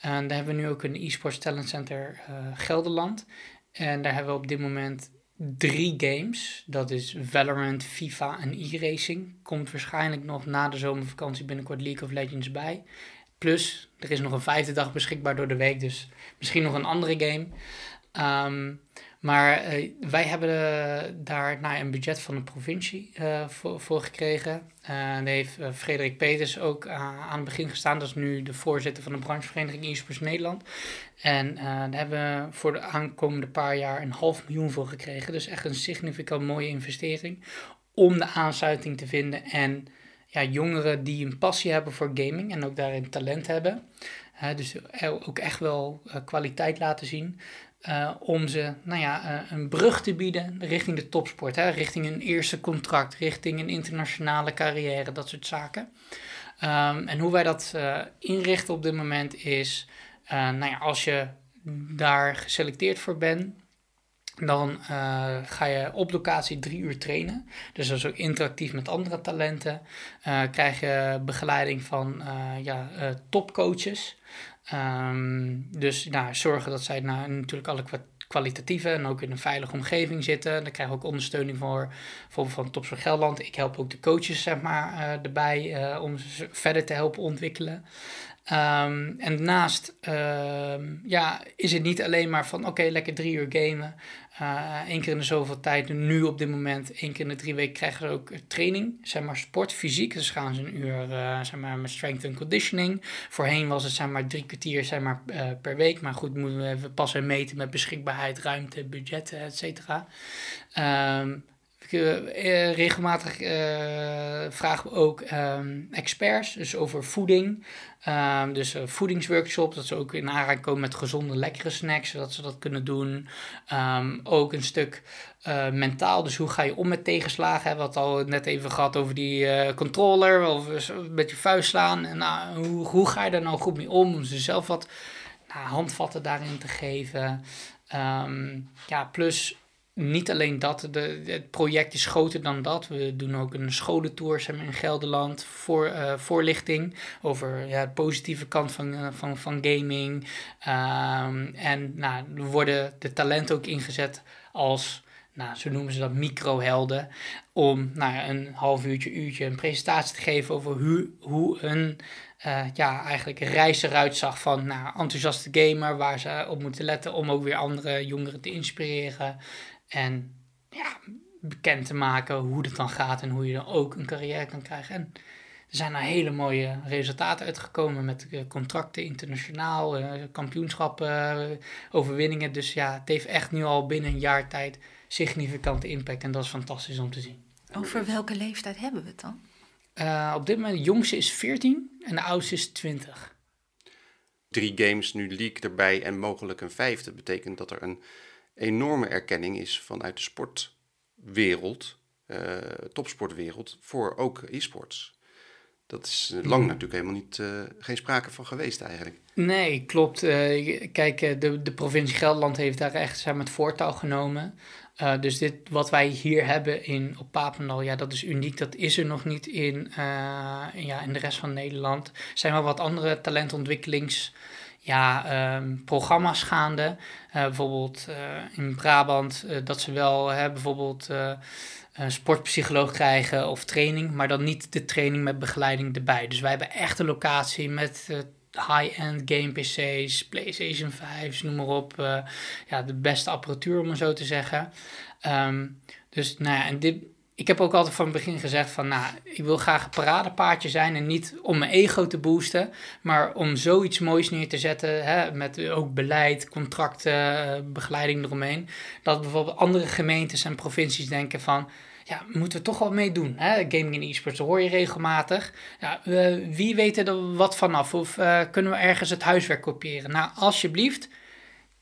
En daar hebben we nu ook een e-sports talent center uh, Gelderland. En daar hebben we op dit moment drie games. Dat is Valorant, FIFA en e-racing. Komt waarschijnlijk nog na de zomervakantie binnenkort League of Legends bij. Plus, er is nog een vijfde dag beschikbaar door de week. Dus misschien nog een andere game. Ehm, maar eh, wij hebben uh, daar nou, een budget van de provincie uh, voor, voor, gekregen. daar heeft Frederik Peters ook aan het begin gestaan. Dat is nu de voorzitter van de branchevereniging e-sports Nederland. En daar hebben we voor de aankomende paar jaar een half miljoen voor gekregen. Dus echt een significant mooie investering om de aansluiting te vinden. En ja, jongeren die een passie hebben voor gaming en ook daarin talent hebben. dus ook echt wel kwaliteit laten zien. Uh, om ze nou ja, uh, een brug te bieden richting de topsport, hè, richting een eerste contract, richting een internationale carrière, dat soort zaken. Um, en hoe wij dat inrichten op dit moment is, nou ja, als je daar geselecteerd voor bent, dan ga je op locatie drie uur trainen. Dus dat is ook interactief met andere talenten. krijg je begeleiding van ja, topcoaches. Um, dus nou, zorgen dat zij nou, natuurlijk alle kwalitatieve en ook in een veilige omgeving zitten. Dan krijgen we ook ondersteuning voor bijvoorbeeld van Tops van Gelderland. Ik help ook de coaches zeg maar, erbij om ze verder te helpen ontwikkelen. Um, en daarnaast uh, ja, is het niet alleen maar van oké, lekker drie uur gamen. Uh, één keer in de zoveel tijd. Nu op dit moment, één keer in de drie weken krijgen ze ook training. Zeg maar sport, fysiek. Dus gaan ze een uur uh, zeg maar, met strength and conditioning. Voorheen was het zeg maar drie kwartier zeg maar, uh, per week. Maar goed, moeten we even passen en meten met beschikbaarheid, ruimte, budgetten, et cetera. Um, uh, regelmatig uh, vragen we ook um, experts, dus over voeding. Um, dus uh, voedingsworkshops, dat ze ook in aanraking komen met gezonde, lekkere snacks, zodat ze dat kunnen doen. Um, ook een stuk mentaal, dus hoe ga je om met tegenslagen? We hadden al net even gehad over die controller, of met je vuist slaan. En nou, hoe, hoe ga je daar nou goed mee om? Om ze zelf wat nou, handvatten daarin te geven. ja, plus niet alleen dat, de, het project is groter dan dat. We doen ook een scholentour maar, in Gelderland voor uh, voorlichting over ja, de positieve kant van, uh, van, van gaming. Um, en nou, worden de talenten ook ingezet als, nou, zo noemen ze dat, microhelden. Om nou, een half uurtje, uurtje een presentatie te geven over hoe, hoe een uh, ja, eigenlijk reis eruit zag van nou, enthousiaste gamer, waar ze op moeten letten om ook weer andere jongeren te inspireren. En ja, bekend te maken hoe het dan gaat en hoe je dan ook een carrière kan krijgen. En er zijn er hele mooie resultaten uitgekomen met eh, contracten internationaal, eh, kampioenschappen, eh, overwinningen. Dus ja, het heeft echt nu al binnen een jaar tijd significante impact en dat is fantastisch om te zien. Over welke leeftijd hebben we het dan? op dit moment, de jongste is 14 en de oudste is 20. Drie games, nu league erbij en mogelijk een vijfde. betekent dat er een enorme erkenning is vanuit de sportwereld, uh, topsportwereld, voor ook e-sports. Dat is lang mhm. natuurlijk helemaal niet, uh, geen sprake van geweest eigenlijk. Nee, klopt. Uh, kijk, de, de provincie Gelderland heeft daar echt zijn met voortouw genomen. Uh, dus dit, wat wij hier hebben in, op Papendal, ja, dat is uniek. Dat is er nog niet in, ja, in de rest van Nederland. Er zijn wel wat andere talentontwikkelings ja, um, programma's gaande. Uh, bijvoorbeeld uh, in Brabant, uh, dat ze wel bijvoorbeeld een sportpsycholoog krijgen of training, maar dan niet de training met begeleiding erbij. Dus wij hebben echt een locatie met high-end game PC's, PlayStation 5, noem maar op. ja, de beste apparatuur om het zo te zeggen. Um, dus nou ja, en dit, ik heb ook altijd van het begin gezegd van, nou, ik wil graag een paradepaardje zijn en niet om mijn ego te boosten, maar om zoiets moois neer te zetten, hè, met ook beleid, contracten, begeleiding eromheen, dat bijvoorbeeld andere gemeentes en provincies denken van, ja, moeten we toch wel meedoen. Gaming en e-sports, hoor je regelmatig. Ja, wie weet er wat vanaf? Of uh, kunnen we ergens het huiswerk kopiëren? Nou, alsjeblieft,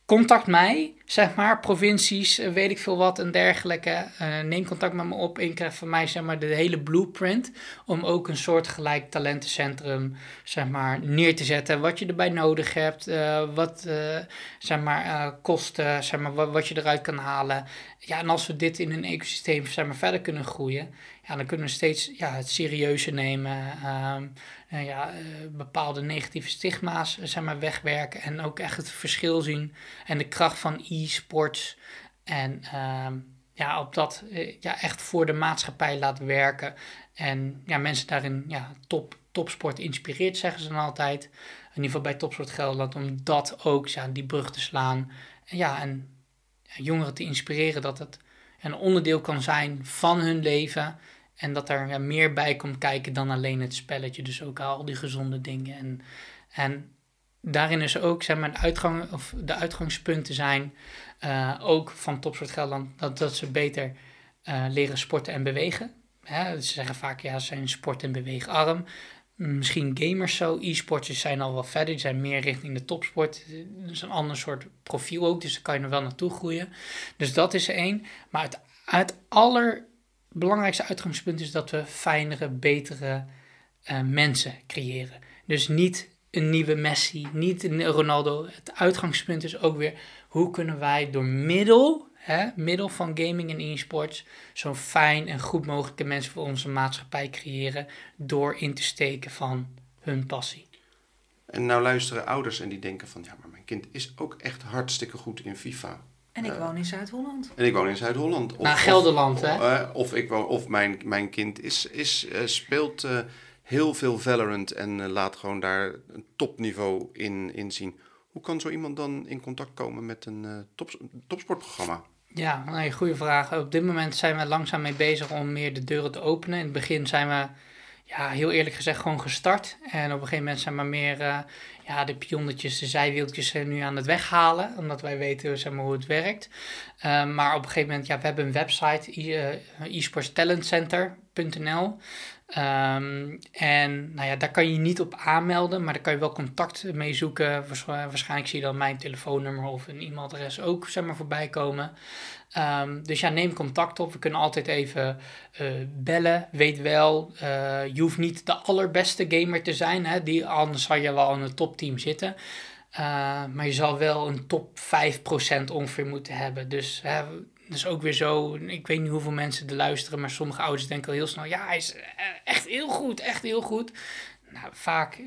contact mij, zeg maar, provincies, eh, weet ik veel wat en dergelijke. Uh, neem contact met me op en krijg van mij, zeg maar, de hele blueprint om ook een soort gelijk talentencentrum, zeg maar, neer te zetten. Wat je erbij nodig hebt, uh, wat, zeg maar, kosten, zeg maar, wat, wat, je eruit kan halen. Ja, en als we dit in een ecosysteem, zeg maar, verder kunnen groeien, ja, dan kunnen we steeds ja, het serieuzer nemen. Ehm, en ja, eh, bepaalde negatieve stigma's zeg maar, wegwerken. En ook echt het verschil zien en de kracht van e-sports. En ehm, ja, op dat eh, ja, echt voor de maatschappij laten werken. En ja, mensen daarin ja, top, topsport inspireert, zeggen ze dan altijd. In ieder geval bij Topsport Gelderland, om dat ook ja, die brug te slaan. En ja, en jongeren te inspireren dat het een onderdeel kan zijn van hun leven. En dat er meer bij komt kijken dan alleen het spelletje. Dus ook al die gezonde dingen. En, en daarin is ook zeg maar, de, uitgang, of de uitgangspunten zijn uh, ook van Topsport Gelderland dat, dat ze beter uh, leren sporten en bewegen. Hè, ze zeggen vaak, ja, ze zijn sport- en beweegarm. Misschien gamers zo, e-sporters zijn al wel verder, die zijn meer richting de topsport. Dat is een ander soort profiel ook, dus daar kan je er wel naartoe groeien. Dus dat is één. Maar het, het allerbelangrijkste uitgangspunt is dat we fijnere, betere uh, mensen creëren. Dus niet een nieuwe Messi, niet een Ronaldo. Het uitgangspunt is ook weer hoe kunnen wij door middel, hè, middel van gaming en e-sports zo'n fijn en goed mogelijke mensen voor onze maatschappij creëren door in te steken van hun passie. En nou luisteren ouders en die denken van ja, maar mijn kind is ook echt hartstikke goed in FIFA. En ik woon in Zuid-Holland. En ik woon in Zuid-Holland. Of, Gelderland, of, hè? Uh, of, ik woon, of mijn, mijn kind is, is, uh, speelt uh, heel veel Valorant en laat gewoon daar een topniveau in, in zien. Hoe kan zo iemand dan in contact komen met een top, topsportprogramma? Ja, een goede vraag. Op dit moment zijn we langzaam mee bezig om meer de deuren te openen. In het begin zijn we, ja, heel eerlijk gezegd, gewoon gestart. En op een gegeven moment zijn we meer uh, ja, de pionnetjes, de zijwieltjes nu aan het weghalen. Omdat wij weten zeg maar, hoe het werkt. Uh, maar op een gegeven moment, ja, we hebben een website, uh, esportstalentcenter.nl. Um, en nou ja, daar kan je je niet op aanmelden, maar daar kan je wel contact mee zoeken. Waarschijnlijk zie je dan mijn telefoonnummer of een e-mailadres ook zeg maar, voorbij komen. Um, dus ja, neem contact op. We kunnen altijd even uh, bellen. Weet wel, uh, je hoeft niet de allerbeste gamer te zijn. Hè? Die, anders zou je wel in een topteam zitten. Uh, maar je zal wel een top 5% ongeveer moeten hebben. Dus dat is ook weer zo. Ik weet niet hoeveel mensen er luisteren, maar sommige ouders denken al heel snel: ja, hij is echt heel goed, echt heel goed. Nou, vaak,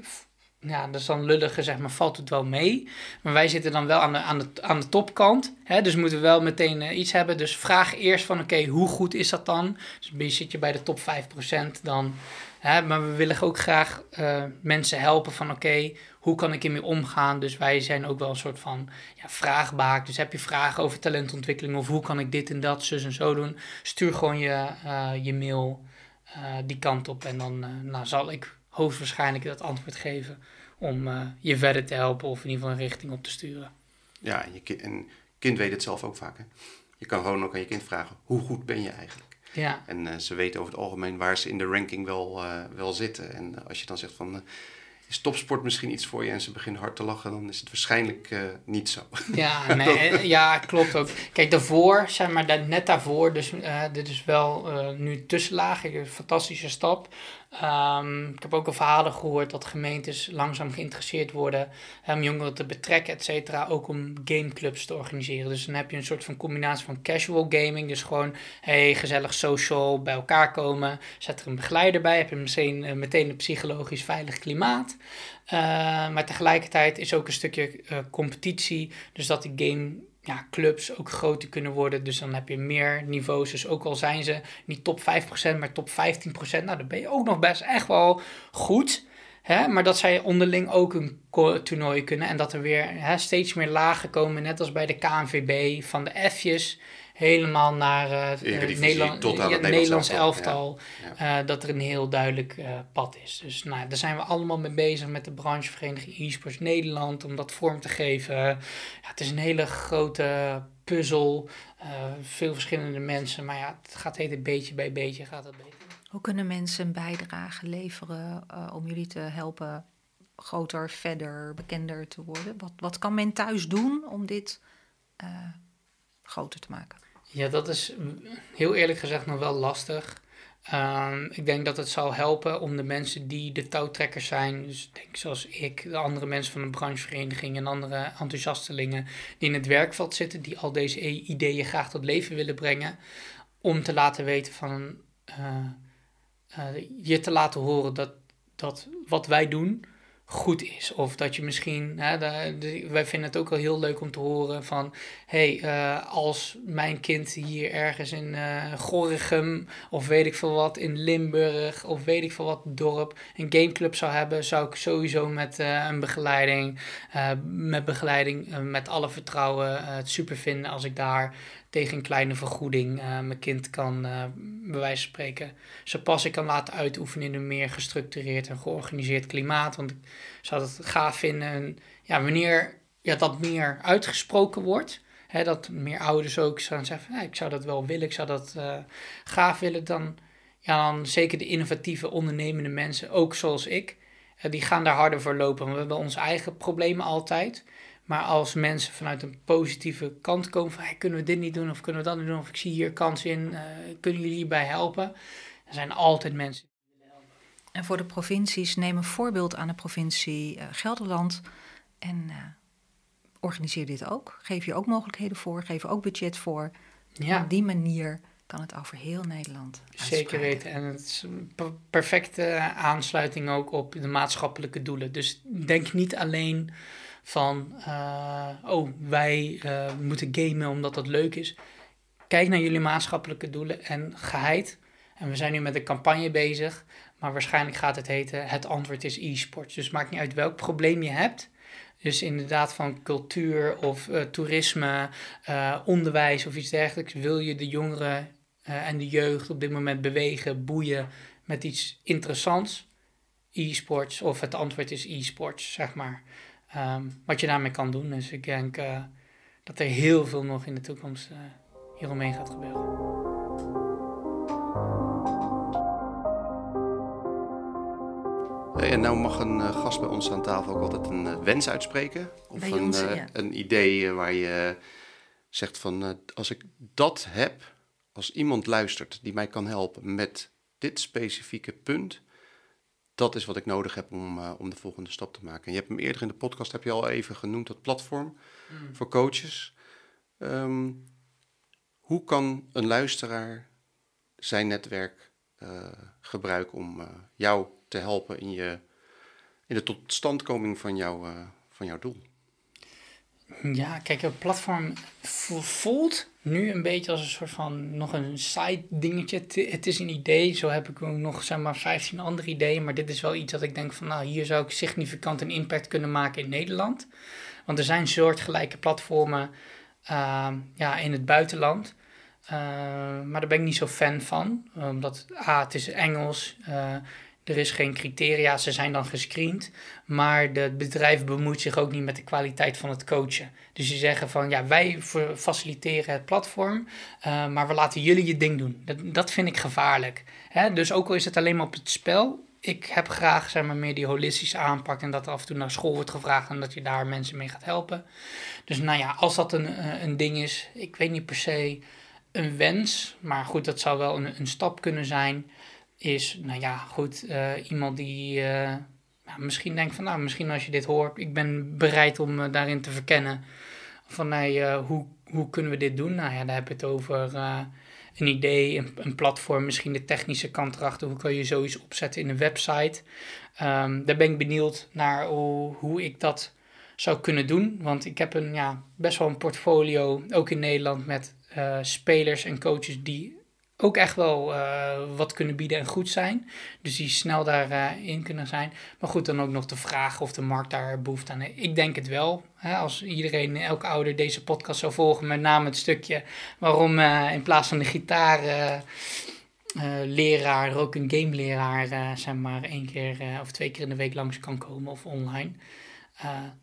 ja, dat is dan lullig zeg maar, valt het wel mee. Maar wij zitten dan wel aan de, aan de, aan de topkant. Hè, dus moeten we wel meteen uh, iets hebben. Dus vraag eerst van: oké, hoe goed is dat dan? Dus zit je bij de top 5%, dan. Hè, maar we willen ook graag uh, mensen helpen van: oké, hoe kan ik hiermee omgaan? Dus wij zijn ook wel een soort van ja, vraagbaak. Dus heb je vragen over talentontwikkeling of hoe kan ik dit en dat, zus en zo doen? Stuur gewoon je, uh, je mail die kant op en dan nou, zal ik hoogstwaarschijnlijk dat antwoord geven om je verder te helpen of in ieder geval een richting op te sturen. Ja, en je kind, en kind weet het zelf ook vaak. Hè? Je kan gewoon ook aan je kind vragen, hoe goed ben je eigenlijk? Ja. En ze weten over het algemeen waar ze in de ranking wel, wel zitten. En als je dan zegt van is topsport misschien iets voor je en ze beginnen hard te lachen, dan is het waarschijnlijk uh, niet zo. Ja, nee, ja, klopt ook. Kijk, daarvoor, zeg maar, net daarvoor, dus uh, dit is wel uh, nu tussenlaag, een fantastische stap. Um, ik heb ook al verhalen gehoord dat gemeentes langzaam geïnteresseerd worden om jongeren te betrekken, et cetera, ook om gameclubs te organiseren. Dus dan heb je een soort van combinatie van casual gaming, dus gewoon hey, gezellig social bij elkaar komen, zet er een begeleider bij, heb je meteen, uh, meteen een psychologisch veilig klimaat. Uh, maar tegelijkertijd is ook een stukje uh, competitie, dus dat die game ja, clubs ook groter kunnen worden. Dus dan heb je meer niveaus. Dus ook al zijn ze niet top 5%, maar top 15%. Nou, dan ben je ook nog best echt wel goed. Hè? Maar dat zij onderling ook een toernooi kunnen. En dat er weer hè, steeds meer lagen komen. Net als bij de KNVB. Van de F'jes helemaal naar uh, uh, Nederland, tot aan ja, het Nederlands elftal. Ja. Uh, dat er een heel duidelijk uh, pad is. Dus nou, daar zijn we allemaal mee bezig met de branchevereniging eSports Nederland. Om dat vorm te geven. Ja, het is een hele grote puzzel. veel verschillende mensen. Maar ja, het gaat heet beetje bij beetje gaat het beter. Hoe kunnen mensen een bijdrage leveren om jullie te helpen groter, verder, bekender te worden? Wat, wat kan men thuis doen om dit groter te maken? Ja, dat is heel eerlijk gezegd nog wel lastig. Um, ik denk dat het zal helpen om de mensen die de touwtrekkers zijn, dus denk zoals ik, de andere mensen van de branchevereniging en andere enthousiastelingen die in het werkveld zitten, die al deze ideeën graag tot leven willen brengen, om te laten weten van uh, uh, je te laten horen dat, dat wat wij doen goed is. Of dat je misschien, hè, wij vinden het ook wel heel leuk om te horen van, hey, uh, als mijn kind hier ergens in uh, Gorinchem of weet ik veel wat, in Limburg of weet ik veel wat dorp een gameclub zou hebben, zou ik sowieso met uh, een begeleiding, met begeleiding, met alle vertrouwen het super vinden als ik daar tegen een kleine vergoeding uh, mijn kind kan, uh, bij wijze van spreken, zijn passie kan laten uitoefenen in een meer gestructureerd en georganiseerd klimaat. Want ik zou het gaaf vinden, en, ja, wanneer ja, dat meer uitgesproken wordt, hè, dat meer ouders ook zouden zeggen, ik zou dat wel willen, ik zou dat uh, gaaf willen, dan, ja, dan zeker de innovatieve ondernemende mensen, ook zoals ik, die gaan daar harder voor lopen. We hebben onze eigen problemen altijd. Maar als mensen vanuit een positieve kant komen van hey, kunnen we dit niet doen of kunnen we dat niet doen of ik zie hier kans in, uh, kunnen jullie hierbij helpen? Er zijn altijd mensen die willen helpen. En voor de provincies neem een voorbeeld aan de provincie uh, Gelderland en uh, organiseer dit ook. Geef je ook mogelijkheden voor, geef ook budget voor. Ja. Op die manier kan het over heel Nederland. Zeker weten. En het is een perfecte aansluiting ook op de maatschappelijke doelen. Dus denk niet alleen van, uh, oh, wij uh, moeten gamen omdat dat leuk is. Kijk naar jullie maatschappelijke doelen en geheid. En we zijn nu met een campagne bezig, maar waarschijnlijk gaat het heten: Het antwoord is e-sports. Dus maakt niet uit welk probleem je hebt. Dus inderdaad van cultuur of uh, toerisme, onderwijs of iets dergelijks. Wil je de jongeren en de jeugd op dit moment bewegen, boeien met iets interessants? E-sports of het antwoord is e-sports, zeg maar. Um, wat je daarmee kan doen. Dus ik denk uh, dat er heel veel nog in de toekomst uh, hieromheen gaat gebeuren. en nou mag een uh, gast bij ons aan tafel ook altijd een wens uitspreken. Of een, ons, ja. een idee waar je zegt van als ik dat heb, als iemand luistert die mij kan helpen met dit specifieke punt, dat is wat ik nodig heb om, uh, om de volgende stap te maken. En je hebt hem eerder in de podcast heb je al even genoemd, dat platform mm. voor coaches. Um, hoe kan een luisteraar zijn netwerk uh, gebruiken om uh, jou te helpen in, je, in de totstandkoming van, jou, van jouw doel? Ja, kijk, het platform voelt nu een beetje als een soort van nog een side dingetje. Het is een idee, zo heb ik nog zeg maar 15 andere ideeën. Maar dit is wel iets dat ik denk van nou, hier zou ik significant een impact kunnen maken in Nederland. Want er zijn soortgelijke platformen uh, ja, in het buitenland. Uh, maar daar ben ik niet zo fan van. Omdat A, het is Engels. Uh, er is geen criteria, ze zijn dan gescreend. Maar het bedrijf bemoeit zich ook niet met de kwaliteit van het coachen. Dus ze zeggen van ja, wij faciliteren het platform, uh, maar we laten jullie je ding doen. Dat, dat vind ik gevaarlijk. Hè? Dus ook al is het alleen maar op het spel, ik heb graag zeg maar, meer die holistische aanpak en dat er af en toe naar school wordt gevraagd en dat je daar mensen mee gaat helpen. Dus nou ja, als dat een, eh, een ding is, ik weet niet per se een wens, maar goed, dat zou wel een, een stap kunnen zijn is, nou ja, goed, uh, iemand die nou, misschien denkt van, nou, misschien als je dit hoort, ik ben bereid om uh, daarin te verkennen van, nee, hoe, hoe kunnen we dit doen? Nou ja, daar heb je het over een idee, een, platform, misschien de technische kant erachter, hoe kan je zoiets opzetten in een website. Um, daar ben ik benieuwd naar hoe, hoe ik dat zou kunnen doen, want ik heb een, ja, best wel een portfolio, ook in Nederland, met spelers en coaches die ook echt wel uh, wat kunnen bieden en goed zijn. Dus die snel daarin uh, kunnen zijn. Maar goed, dan ook nog de vraag of de markt daar behoefte aan heeft. Ik denk het wel. Hè, als iedereen, elke ouder deze podcast zou volgen, met name het stukje waarom uh, in plaats van de gitaar. leraar, ook een game leraar, zeg maar één keer of twee keer in de week langs kan komen of online.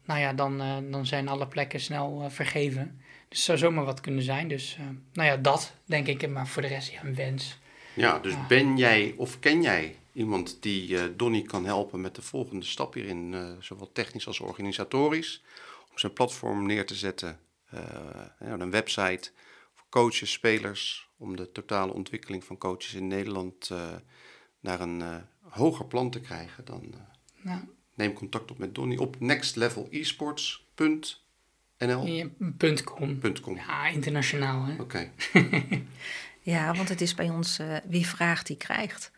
nou ja, dan, dan zijn alle plekken snel vergeven. Dus zou zomaar wat kunnen zijn. Dus uh, nou ja, dat denk ik. Maar voor de rest, ja, een wens. Ja, dus ben jij of ken jij iemand die uh, Donny kan helpen met de volgende stap hierin, uh, zowel technisch als organisatorisch, om zijn platform neer te zetten, een website voor coaches, spelers, om de totale ontwikkeling van coaches in Nederland naar een hoger plan te krijgen, dan neem contact op met Donny op nextlevel.esports.nl NL? .com. .com. Ja, internationaal. Oké. ja, want het is bij ons uh, wie vraagt, die krijgt.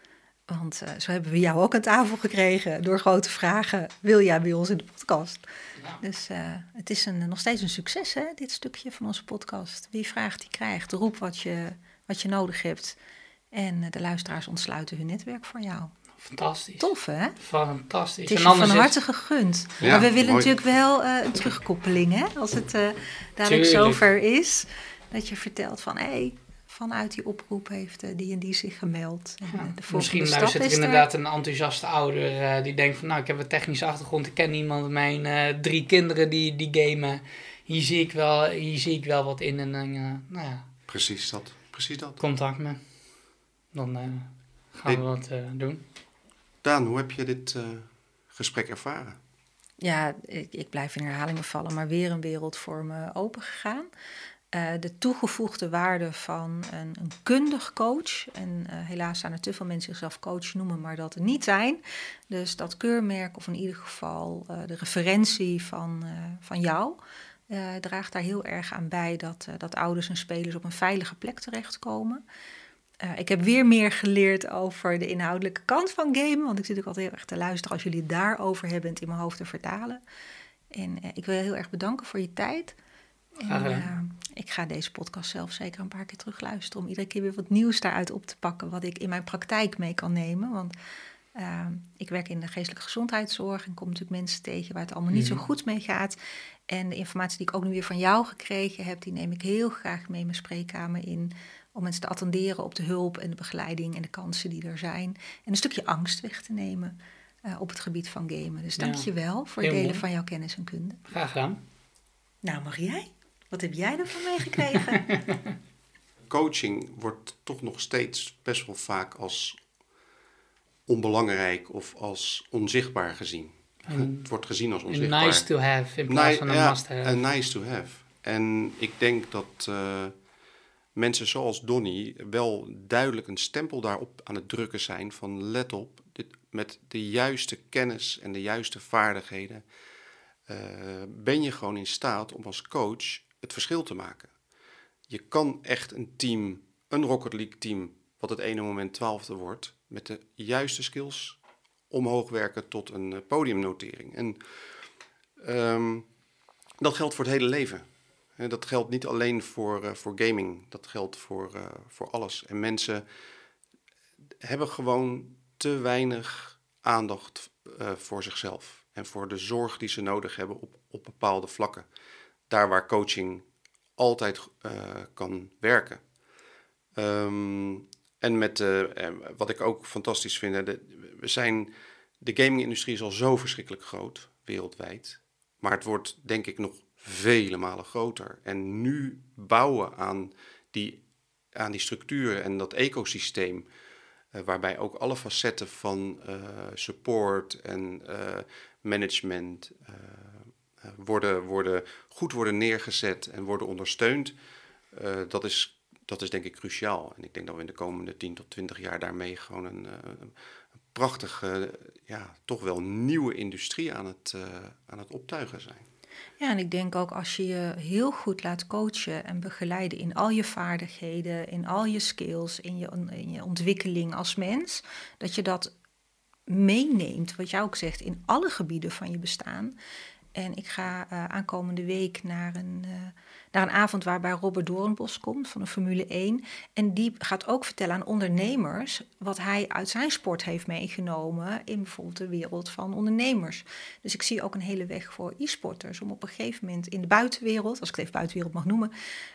Want uh, zo hebben we jou ook aan tafel gekregen door grote vragen. Wil jij bij ons in de podcast? Ja. Dus uh, het is een, nog steeds een succes, hè, dit stukje van onze podcast. Wie vraagt, die krijgt. Roep wat je, wat je nodig hebt. En de luisteraars ontsluiten hun netwerk voor jou. Fantastisch. Tof, hè? Fantastisch. Het is je van harte gegund. Ja, maar we willen natuurlijk wel uh, een terugkoppeling, hè? Als het uh, dadelijk zover is, dat je vertelt van... hé, hey, vanuit die oproep heeft uh, die en die zich gemeld. En, ja, misschien luistert er inderdaad een enthousiaste ouder die denkt van... nou, ik heb een technische achtergrond, ik ken iemand, mijn drie kinderen die, die gamen. Hier zie, ik wel, hier zie ik wel wat in en dan, nou ja... Precies dat, precies dat. Contact me. Dan gaan we wat doen. Daan, hoe heb je dit uh, gesprek ervaren? Ja, ik, ik, blijf in herhalingen vallen, maar weer een wereld voor me open gegaan. Uh, de toegevoegde waarde van een, een kundig coach. En uh, helaas zijn er te veel mensen zichzelf coach noemen, maar dat niet zijn. Dus dat keurmerk, of in ieder geval de referentie van, van jou, draagt daar heel erg aan bij dat, dat ouders en spelers op een veilige plek terechtkomen. Uh, ik heb weer meer geleerd over de inhoudelijke kant van gamen. Want ik zit ook altijd heel erg te luisteren als jullie het daarover hebben in mijn hoofd te vertalen. En uh, ik wil je heel erg bedanken voor je tijd. En, uh, ik ga deze podcast zelf zeker een paar keer terugluisteren. Om iedere keer weer wat nieuws daaruit op te pakken. Wat ik in mijn praktijk mee kan nemen. Want ik werk in de geestelijke gezondheidszorg. En kom natuurlijk mensen tegen waar het allemaal niet zo mhm. goed mee gaat. En de informatie die ik ook nu weer van jou gekregen heb. Die neem ik heel graag mee mijn spreekkamer in om mensen te attenderen op de hulp en de begeleiding en de kansen die er zijn. En een stukje angst weg te nemen uh, op het gebied van gamen. Dus dank je wel voor het delen van jouw kennis en kunde. Graag gedaan. Nou, mag jij? Wat heb jij ervan meegekregen? Coaching wordt toch nog steeds best wel vaak als onbelangrijk of als onzichtbaar gezien. het wordt gezien als onzichtbaar. Nice to have in plaats van een must have. Een nice to have. En ik denk dat uh, mensen zoals Donny wel duidelijk een stempel daarop aan het drukken zijn van let op, dit, met de juiste kennis en de juiste vaardigheden uh, ben je gewoon in staat om als coach het verschil te maken. Je kan echt een team, een Rocket League team, wat het ene moment twaalfde wordt, met de juiste skills omhoog werken tot een eh, podiumnotering. En um, dat geldt voor het hele leven dat geldt niet alleen voor, uh, voor gaming, dat geldt voor, uh, voor alles. En mensen hebben gewoon te weinig aandacht uh, voor zichzelf en voor de zorg die ze nodig hebben op, op bepaalde vlakken. Daar waar coaching altijd kan werken. Um, en met wat ik ook fantastisch vind, de, we zijn, de gaming-industrie is al zo verschrikkelijk groot wereldwijd. Maar het wordt denk ik nog vele malen groter. En nu bouwen aan die, aan die structuren en dat ecosysteem, uh, waarbij ook alle facetten van uh, support en uh, management worden, worden, goed worden neergezet en worden ondersteund, dat, is, dat is denk ik cruciaal. En ik denk dat we in de komende 10 tot 20 jaar daarmee gewoon een, een prachtige, ja, toch wel nieuwe industrie aan het, aan het optuigen zijn. Ja, en ik denk ook als je je heel goed laat coachen en begeleiden in al je vaardigheden, in al je skills, in je, in je ontwikkeling als mens, dat je dat meeneemt, wat jij ook zegt, in alle gebieden van je bestaan. En ik ga uh, aankomende week naar een, uh, naar een avond waarbij Robert Doornbos komt van de Formule 1. En die gaat ook vertellen aan ondernemers wat hij uit zijn sport heeft meegenomen in bijvoorbeeld de wereld van ondernemers. Dus ik zie ook een hele weg voor e-sporters om op een gegeven moment in de buitenwereld, als ik het even buitenwereld mag noemen,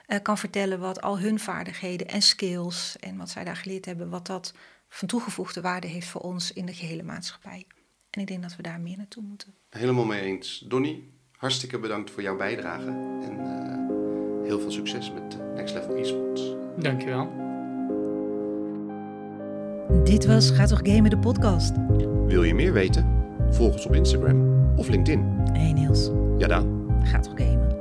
uh, kan vertellen wat al hun vaardigheden en skills en wat zij daar geleerd hebben, wat dat van toegevoegde waarde heeft voor ons in de gehele maatschappij. En ik denk dat we daar meer naartoe moeten. Helemaal mee eens. Donny, hartstikke bedankt voor jouw bijdrage. En uh, heel veel succes met Next Level Esports. Dankjewel. Dit was Ga toch gamen de podcast. Wil je meer weten? Volg ons op Instagram of LinkedIn. Hey Niels. Ja dan. Ga toch gamen.